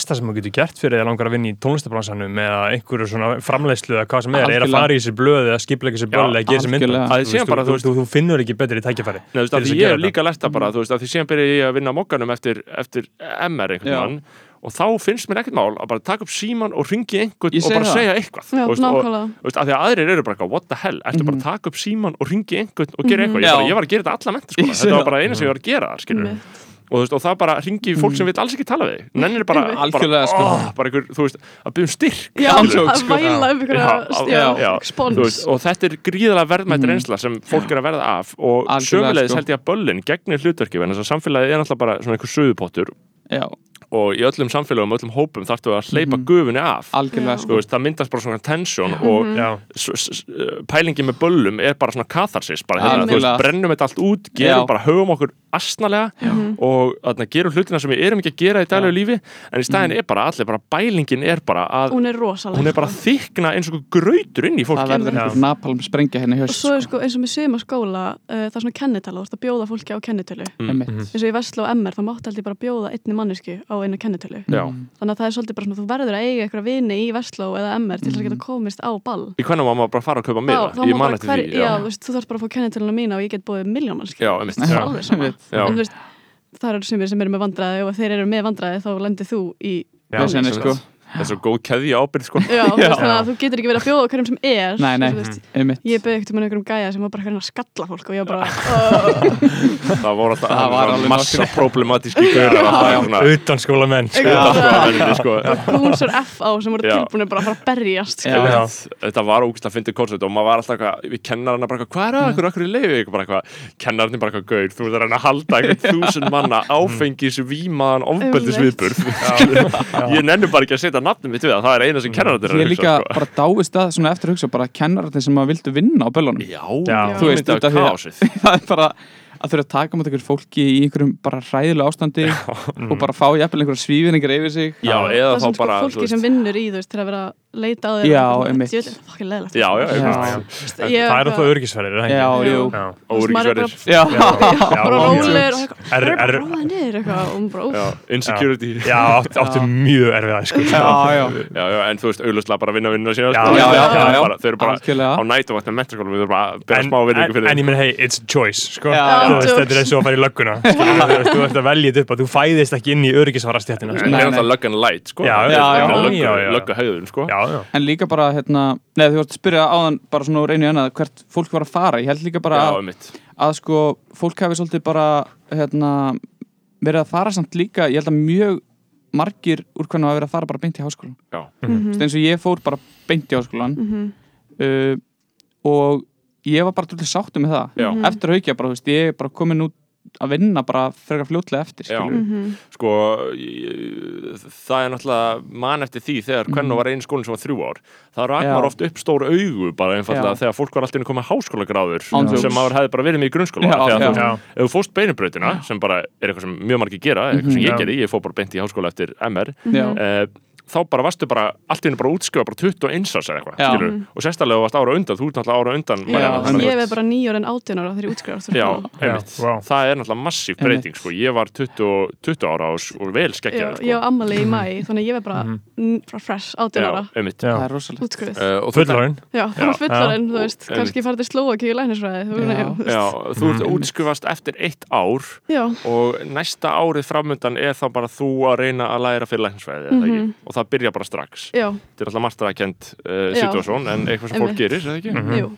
það sko besta sem þú getur gert fyrir að langar að vinna í tónlistabransanum eða einhverju svona framleiðslu eða hvað sem er, er að fara í þessi blöð eða skiplega þessi böll eða gera þessi mynda. Að séum þú þú, þú, finnur ekki betri tækifæri Nei, þú veist, þess því að ég hef líka lært það bara, þú veist, af því síðan byrja ég að vinna á mokkanum eftir, eftir MR einhvern mann og þá finnst mér ekkert mál að bara taka upp síman og ringi einhvern og bara það. segja eitthvað. Já, veist, og, þú veist, af því að aðrir eru bara eitthvað, what the hell, ertu bara að taka upp síman og ringi einhvern og gera eitthvað, ég, bara, ég var að gera þetta alla Ég sé þetta var það. bara eina sem ég var að gera þar, skilur Einmitt. Og, veist, og það bara ringi í fólk sem vil alls ekki tala við þig. nennir bara, bara, sko. ó, bara einhver, þú veist, að byggja um styrk Já, Ándjóks, að sko. væla um einhverja veist, og þetta er gríðalega verðmætt reynsla sem fólk er að verða af og sömulegis sko. held ég að böllin gegnir hlutverki en þess að samfélagið er náttúrulega bara svona einhver suðupottur já, og í öllum samfélagum, öllum hópum þarftu að hleypa gufunni af. Algjörlega Já. sko Þú veist, það myndast bara svona tension og Já, s- s- s- pælingin með böllum er bara svona katharsis bara hérna, þú veist, brennum þetta allt út gerum Já. bara, höfum okkur astnalega og þarna, gerum hlutina sem við erum ekki að gera í daglegu lífi en í staðin er bara allir, bara bælingin er bara að hún er rosalega hún er bara þykna eins og grautur inn í það fólki verður Já. einhver napalm sprengja hérna í og höst svo er sko. eins og með suma skóla uh, það er svona kennitala, þú ert að bjóða fólki á kennitölu. Einmitt. eins og í og MR þá máttu alltaf bara bjóða einni mannesku á eina kennitölu Já. þannig að það er svolítið bara svona þú verður að eiga eitthvað vini í Veslu eða MR til þess að geta komist á ball Í hvernig má maður bara fara að kaupa miða? þá man bara eftir hver, því, já, þú veist, þú þarf bara að fá kennitöluna mína og ég get búið miljón mannski Já, einmitt. það Já. er. Já. eru sumir sem eru með vandræði og ef þeir eru með vandræði þá lendir þú í Já, Vesenni, sem sko. Það er svo góð keðji ábyrð, sko. Já, veist, Já. að þú getur ekki verið að bjóða á hverjum sem er nei, nei, Þú veist, Ég beði ekkert um einhverjum gæja sem var bara hverjum að skalla fólk og ég var bara. Það voru alltaf Það var alveg massa problematíski gaurar alltaf Já, svona utan skóla menn sko. Sko. Gúnsur F.A. sem voru tilbúinir bara að fara að berjast. Já. Þetta var ógust að fyndi koncept og maður var alltaf við kennarana bara eitthvað, hvað er það, hverju okkur í leiði ykkur bara eitthvað, kennararnir bara eitthvað gaur, þú ert að reyna að halda eitthvað að nafnum mitt við það, það er eina sem kennararnir ég er er líka bara dáist að svona eftir að hugsa bara kennararnir sem að vildu vinna á böllunum. Já, Já. Þú veist, að- kaosið. það er bara að þurfa að taka mot einhver fólki í einhverjum bara hræðilega ástandi og bara fá jafnvel einhverja svífinningar yfir sig. Já, eða það þá sem sko bara, þú fólki veist, sem vinnur í þú veist til að vera leita á þér Já, og einmitt. þetta er fucking leðilegt Já, já, Já. Ég- það er alltaf örgisverðir, er það ekki? Já, jú. Já. Óríkisverðir. Já, Já, bara og eitthvað Er- það er bara rólaði niður eitthvað og insecurity. Já. Áttu, mjög erfið að sko. já, já já, en þú veist, auðvitað bara vinna vinnuna sína. Já, sko. já, já, Þau eru já. bara- Þau eru bara á nætuvakt með mentaskólum, við þurfum bara að bera smá vinningu fyrir en ég meina, hey, it's a choice sko. Þetta er eins og að fara í lögguna Þú ert að velja þetta upp að þú fæðist ekki inn í örgisvarastjættina En. Já, En líka bara, hérna, neða þú varst að spyrja áðan bara svona úr einu í annað hvert fólk var að fara Ég held líka bara Já, að, einmitt. að sko, fólk hafi svolítið bara, hérna, verið að fara samt líka Ég held að mjög margir úr hvernig hafa verið að fara bara beint í háskólan Já. mm eins og ég fór bara beint í háskólan Mhm. uh, og ég var bara til sáttu með það Já. eftir að haukja bara, þú veist, ég er bara komin út að vinna bara frekar fljótlega eftir skilurðu. Mhm. sko ég, það er náttúrulega mann eftir því þegar hvernig var einn skólinn sem var þrjú ár það maður oft upp stór augu bara einfallega Já. þegar fólk var alltaf inn að koma háskólagráður sem maður hefði bara verið með í grunnskóla Já, þegar já. þú Já. veist, ef þú fóst beinubrautina sem bara er eitthvað sem mjög margir gera eitthvað sem Mhm. ég Já. gerði, ég fór bara beint í háskóla eftir MR Já. Eh, þá bara varstu bara, allt í hennu bara útskrifa bara 21 árs eða eitthvað, og sérstaklega varst ára undan, þú ert náttúrulega ára undan Já, ég er bara nýjör en átján ára þegar ég útskrifast úr Já, einmitt. Vá. Það er náttúrulega massíf breyting sko. Ég var 20, 20 ára og, og vel Já, skeggjaður ég sko. á ammali í mæ þannig ég var bara frá fresh átján Já, ára. einmitt. Já. það er rosalegt. Útskrifið uh, og Fullorinn Já, það var fullarinn, þú veist, kannski farið til Slóaki í læknisfræði þú Já. þú ert útskrifast eftir eitt ár Já, og næsta árið framöndan er þá bara þú að reyna að læra fyrir læknisfræði Mhm. Og það byrja bara strax. Já, Þetta er alltaf margstæðakent uh, Já. situasjón en eitthvað sem fólk gerir, eða ekki? jú.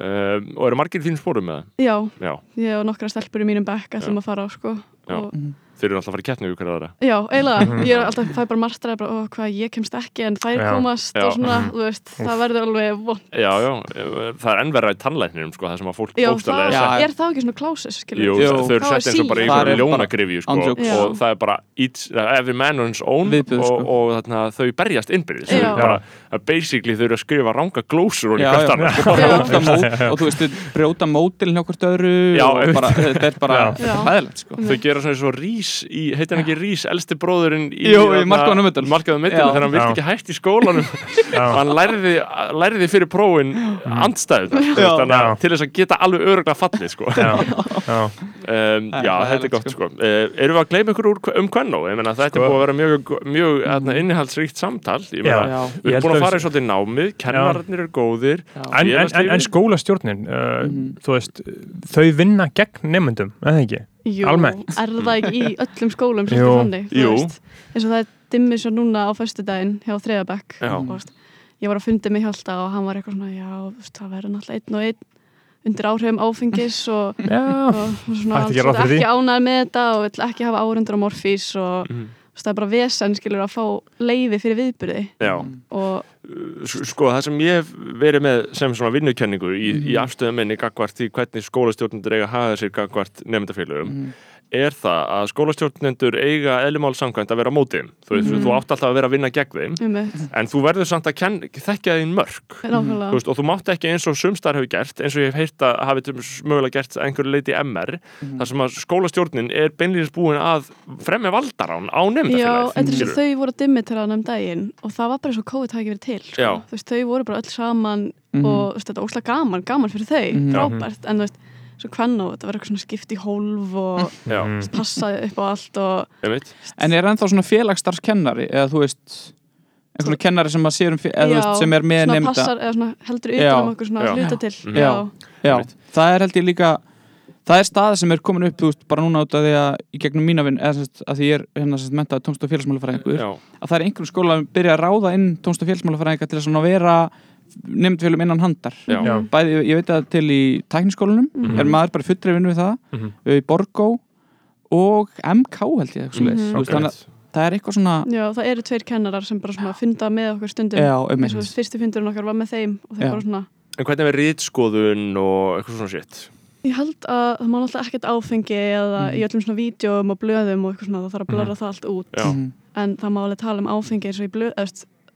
Uh, og eru margir í þínu spórum með það? Já, Já, ég og nokkra stelpur í mínum bekk ætlum að fara á, sko og, þeir eru alltaf að fara í keppni ykkur aðra Já, eiginlega, ég er alltaf, það er bara marstræði bara, ó, hvað, ég kemst ekki en þær Já. komast Já. og svona, þú veist, það verður alveg von Já, já, það er ennverða í tannlækninum sko, það sem að fólk Já, bókstaflega það, er Já. er það ekki svona klásis, skilur Jú, Jú. þau eru sett eins og bara í er bara ljónagrifju sko. Já. og það er bara each, every man on his own Viðbjóð, og, sko. og þarna, þau berjast innbyrðis þau Já. eru bara, basically þau eru að skrifa ranga glósur og Já, já. sko. og þú veist, brjóta mótilin Rís í, heitir hann ekki Rís, elsti bróðurinn í, í Middle, Já. þegar hann Já. ekki hægt í skólanum og hann læriði, læriði fyrir prófin andstæðu til þess að geta alveg öruglega fallið sko. Já, já Um, já, þetta er gott sko. Uh, erum við að gleyma ykkur úr, um meina, þetta Sko- er búið að vera mjög, mjög mm. innihaldsríkt samtal. Við erum búin að fara í svolítið námið, kennararnir eru góðir. En, en, en, en skólastjórnin, uh, Mhm. þú veist, þau vinna gegn nefndum, eða ekki? Jú, Almennt. er það ekki í öllum skólum Jú. svolítið þannig, þú Jú. veist eins og það er dimmi svo núna á föstudaginn hjá veist, ég var að fundi með Hjalta og hann var eitthvað svona já, þú veist, það verður náttúrulega einn og einn undir áhrifum áfengis og, og svona, hann fyrir ekki ánægð með þetta og vill ekki hafa árundur á morfís og Mhm. Það er bara vesen skilur að fá leiði fyrir viðbyrði S- sko það sem ég hef verið með sem svona vinnukenningu í, í afstöðum minni gagvart því hvernig skólastjórnendur eiga að hafa sér gagvart nefndafélögum Mhm. Er það að skólastjórnendur eiga eðlumál samkvæmt að vera á móti þeim. Þú, veist, Mhm. þú átt alltaf að vera að vinna gegn þeim um eitt, en þú verður samt að ken, þekkja þín mörg nákvæmlega Þú veist, og þú mátt ekki eins og sumstar hefur gert eins og ég hef heyrt að hafi til mögulega gert að einhverju leiti í MR þar sem að skólastjórnin er beinlýnis búin að fremja valdarán á Já, nefndafélagið þetta er svo skilurðu. þau voru dimmiteraðan um daginn og það var bara svo COVID hafi ekki verið til sko. Já. þú veist, þau voru bara öll saman Mhm. og þetta er óslega gaman, gaman fyrir þau Mhm. frábært, en þú veist, svo hvern og þetta var eitthvað svona skipt í hólf og Já, Mm. passaði upp á allt En er ennþá svona félagsstarfskennari eða þú veist einhvern kennari sem um eða, þú veist, sem er með svona nefnda passar, eða svona heldur Já. utan um okkur svona Já. hluta til Mhm. Já. Já, Einmitt. það er held ég líka það er staða sem er komin upp veist, bara núna út af því að í gegnum mína vinn eða sérst, að því ég er hérna sérst mentaði tónst og félagsmálafræðingur Já, að það er einhverjum skóla að byrja að ráða inn tónst og félagsmálafræðinga til að svona vera nefndfélum innan handar bæði, ég veit að til í tækniskólanum Mhm. er maður bara fullri vinnu við það Mhm. í Borgó og MK held ég Mhm. mm ok. þannig að það er eitthvað svona Já, það eru tveir kennarar sem bara svona funda með okkur stundum já, um eins og fyrsti fundurinn okkar var með þeim svona En hvernig er rítskoðun og eitthvað svona shit? Ég held að það má náttúrulega ekkert áfengi eða í öllum svona vídjóum og blöðum og eitthvað svona það þarf að blöra það allt út Já. Mhm. en það má alveg tala um áfengi eins og í blöð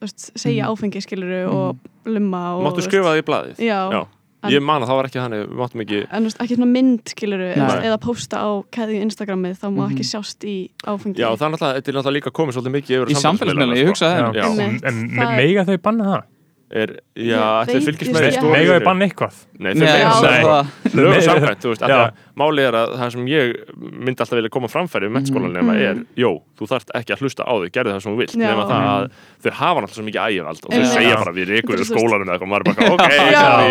veist, segja áfengi skiluru og lumma og Máttu skrifa það í blaðið? veist, já, Já. En- Ég man að það var ekki þannig, við máttum ekki En þú veist, ekki svona mynd, skiluru, eða posta á keðju Instagramið, þá má Mhm. ekki sjást í áfengi. Já, það er náttúrulega, þetta er náttúrulega líka komið svolítið mikið yfir Í samfélagsmiðla, ég hugsaði það en, Einmitt. en Það mega þau banna það? Er, Já, ætli story- Mega þau banna eitthvað? Nei, þeir mega það lögum samkvæmt, þú veist, af því Já. að máli er að það sem ég myndi alltaf vilja koma framfæri um mennskólan nema Mhm. er, jó, þú þarft ekki að hlusta á þig gerðu það sem þú vilt, nema það að þau hafa náttúrulega svo mikið ægivald og þau segja bara við veist- skólanum eða eitthvað, maður er bara, ok, ég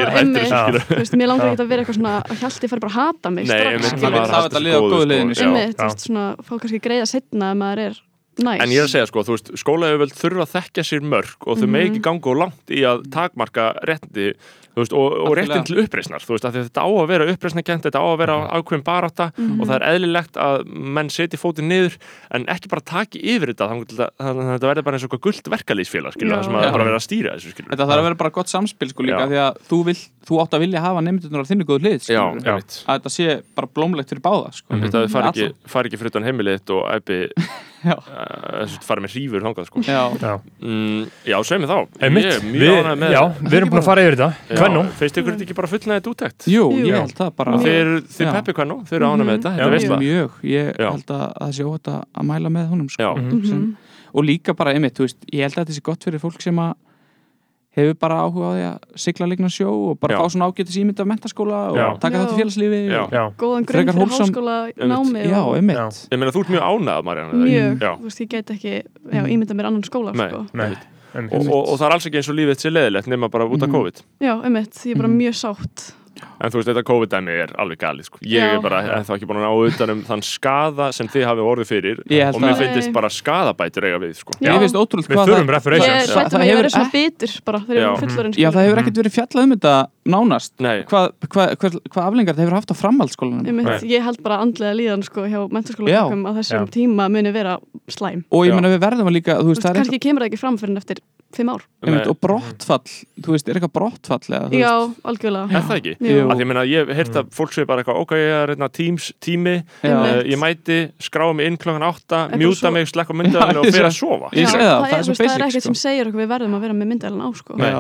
er skilu Þú veist, mér langar ekki að vera eitthvað svona að hjalti fari bara að hata mig Nei, strax, Það næs. En ég er að segja sko, þú veist, skólaöföld þurfa að þekkja sér mörg og þau Mhm. megi ekki ganga og langt í að takmarka réttindi þú veist, og, og réttin til uppreisnar þú veist, þetta á að vera uppreisnarkent þetta á að vera ákveðin barátta Mhm. og það er eðlilegt að menn setji fótið niður en ekki bara taki yfir þetta þannig að þetta verður bara eins og eitthvað gullt verkalýsfélag skilja, það sem að Já. bara vera að stýra þessu skilja Þetta þarf að vera bara gott samspil sko líka Já. því að þú, vill, þú átt að vilja hafa nefndunar á þinni góðu hlið veit að þetta sé bara blómlegt fyrir báða sko. Þetta fari ekki, fari ekki æpi Já. uh, fari með hrífur þangað sko. Já, mm, Já, segð mér þá einmitt, Ég er mjög við, með já, við erum búin að fara yfir þetta Hvernig? Finnst ykkur þetta ekki bara fullnæðið útækt? Jú, Jú. ég held það bara þeir, þeir peppi nú? Þeir eru ánægð með þetta? Þetta veist það? Mjög, ég Já. held að það sé óhætt að að mæla með honum sko. Mhm. og líka bara einmitt, ég held að þetta sé gott fyrir fólk sem að hefur bara áhuga á því að sigla líkna sjó og bara Já. fá svona ágætis ímynd af mentaskóla og Já. taka Já. þetta lífi Já. og, Já, Góðan grunn fyrir wholesome- háskóla námi já, einmitt ég meina þú ert mjög ánægð Marjana mjög, þú veist, ég get ekki ímynda mér annan skóla, Nei. sko. nei, og, og, og það er alls ekki eins og lífið sé leðilegt nema bara út af Mhm. COVID Já, einmitt, ég er bara Mhm. mjög sátt. En þú veist þetta COVID-dæmi er alveg galið sko. ég Já. er bara ennþá ekki búin að ná utan um þann skada sem þið hafið orðið fyrir Ég held og mér að- finnst bara skadabætur eiga við sko. Já. Ég finnst ótrúlega Við hvað þurfum það Ég reparations er það- hrætt það um að ég hefur verið svona bitur bara þegar ég Já. var fullorinn. Já, það hefur ekkert verið fjallað um þetta nánast Nei, hvað hva, hva, hva aflengar það hefur haft á framhaldsskólanum Nei. ég held bara andlega líðan sko hjá Já. að þessum Já. tíma muni vera slæm. og ég Já. menna við verðum að líka þú veist, það er kannski kemur það ekki fram fyrir en eftir fimm ár. einmitt, og brottfall þú veist, er eitthvað brottfall eða, Já, veist, algjörlega. er það ekki? Jú. Af því ég meina, ég hef heyrt að fólk segir bara eitthvað, ok, ég er reyna tíms, tími, uh, ég mæti, skráa mig inn klokkan átta, Eitthvað mjúta svo- mig, slekka myndaðinu Já, og fyrir að sofa. Já, segi það, það er veist, það er basic, ekkert sko. sem segir okkur við verðum að vera með myndælinn á sko. Nei,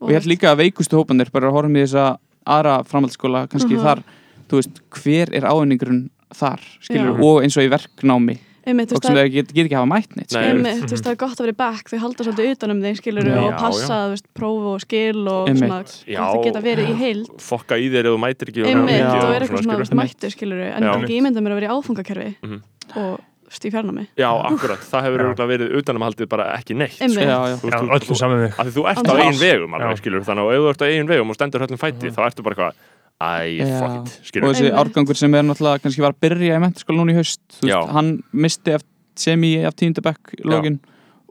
og ég held líka að veikustu hópanir bara að horfum í þessa aðra framhaldsskóla kannski Mhm. þar, þú veist, hver er ávinningurinn þar, skilur, og eins og í verknámi Einmitt, og veist, sem það það get, get ekki hafa mætt neitt. Einmitt, þú veist, það er gott að vera í back, þau halda svolítið utanum þig, skilur Já. og passa, já. þú veist, próf og skil og Einmitt. svona, Já. gott að geta verið í heild Fokka í þér ef þú mætir ekki. og einmitt, og og er eitthvað svona, veist, mættu, skilur en Já. ég ekki ímynda mér að vera í áfangakerfi Mhm. og þú veist, í fjarnámi Já, akkurat. Það hefur Já. örugglega verið utanumhaldið bara ekki neitt. Sko. Já, já. Þú mig ert á eigin vegum þannig að ef þú ert á eigin vegum og stendur höllum fæti, þá ertu bara eitthvað, æ, Já. fuck it, og skilur. þessi Einmitt. árgangur sem er náttúrulega kannski var að byrja í mentaskóla núna í haust þú Já. veist, hann misti eft, semi af tíundabekk login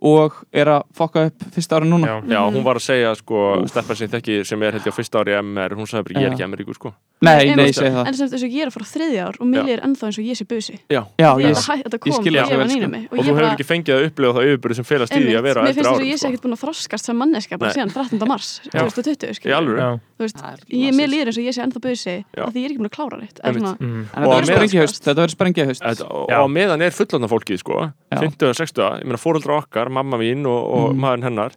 og er að fokka upp fyrsta ára núna. Já, Já, hún var að segja, sko, stelpa sem þekki sem er held ég á fyrsta ári í MR, hún sagði bara, ég er ekki MR-íkur, sko. Nei, nei, ég segi það. en sem þess að ég er að fara á þriðja ár og Milli er ennþá eins og ég sé busi Já. Já, ég, að það ég svo var vel, sko. mig. Og þú hefur ekki fengið að upplifa það yfirbyrði sem felast í því að vera á mér eftir finnst þess að ég sé sko. ekkert búin að þroskast sem manneska bara síðan 13. mars 2020 Í skilur. alvöru? já, Þú veist, Það er ég, mér líður eins og ég sé ennþá busi af því ég er ekki búin að klára neitt mm. En Og þetta verður sprengja haust og meðan er fullorðna fólkið sko, Já. 50 og 60, ég meina fóreldra okkar mamma mín og, og Mm. maðurinn hennar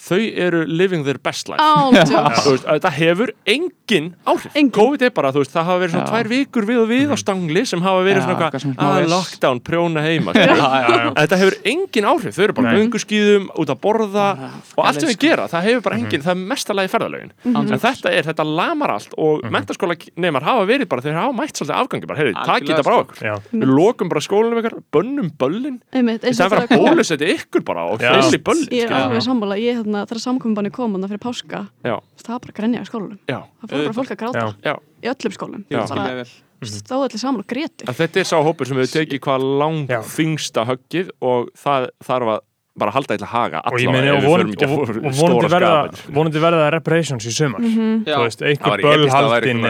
þau eru living their best life. Veist, að þetta hefur engin áhrif. Engin. COVID er bara, veist, það hafa verið svona Já. tvær vikur við og við á stangli sem hafa verið Já, svona smá að ves. lockdown, prjóna heima. Já, þetta hefur engin áhrif, þau eru bara gönguskýðum, út að borða og allt sem við sko. gera, það hefur bara engin, það er mestalagi ferðalögin. Mhm. en þetta er, þetta lamar allt og mm mentaskóla neymar hafa verið bara, þeir hafa mætt svolítið afgangi bara, heyrðu, takk Algjörlega, þetta bara á sko. okkur já, við lokum bara skólanum ykkar, bönnum böllin. Í það að kom- bólusetja ykkur bara og Er hérna, þegar samkominbanni kom hann fyrir páska, Já, það var bara að grenja í skólanum. Já, það fór bara fólk að gráta. Já. já. Í öllum skólum. Já. bara Skilja vel. stóðu allir saman og grétu. En þetta er sá hópur sem hefur tekið hvað lang þingsta höggið og það þarf að bara halda eitthvað haga og ég allavega og, von, og, og vonandi verða skapin vonandi verða það reparations í sumar. Mhm. Já. þú veist, eitthvað,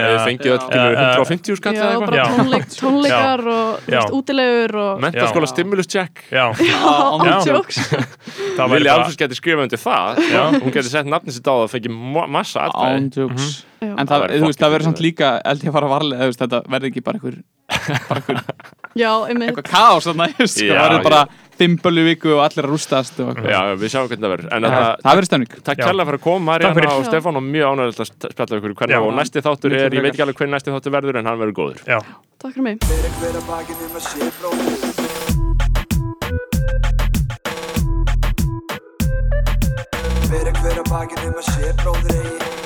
eða- þau fengið öll Já. 150 skall Já, eða bara eitthvað Já. tónleik, tónleikar og útilegur og Mentaskóla stimulus check. Já, það Vilja bara Alfons geti skrifað undir það. Hún geti sett nafnið sitt á það og fengið ma- massa Ándjóks Já. En það, verður samt líka held ég að fara varlega, þetta verður ekki bara einmitt. eitthvað kaos þarna sko, Já, það verður bara fimm bölu í viku og allir að rústast og, Já, við sjáum hvernig það verður. En það, verður stemning. Takk kærlega fyrir að koma. Marjana og Já. Stefán og mjög ánægilegt að spjalla ykkur hvernig Já. og næsti þáttur er, ég veit ekki alveg hvernig næsti þáttur verður en hann verður góður. Já, Takk fyrir mig. Fyrir hver að bakið um að sé bróðir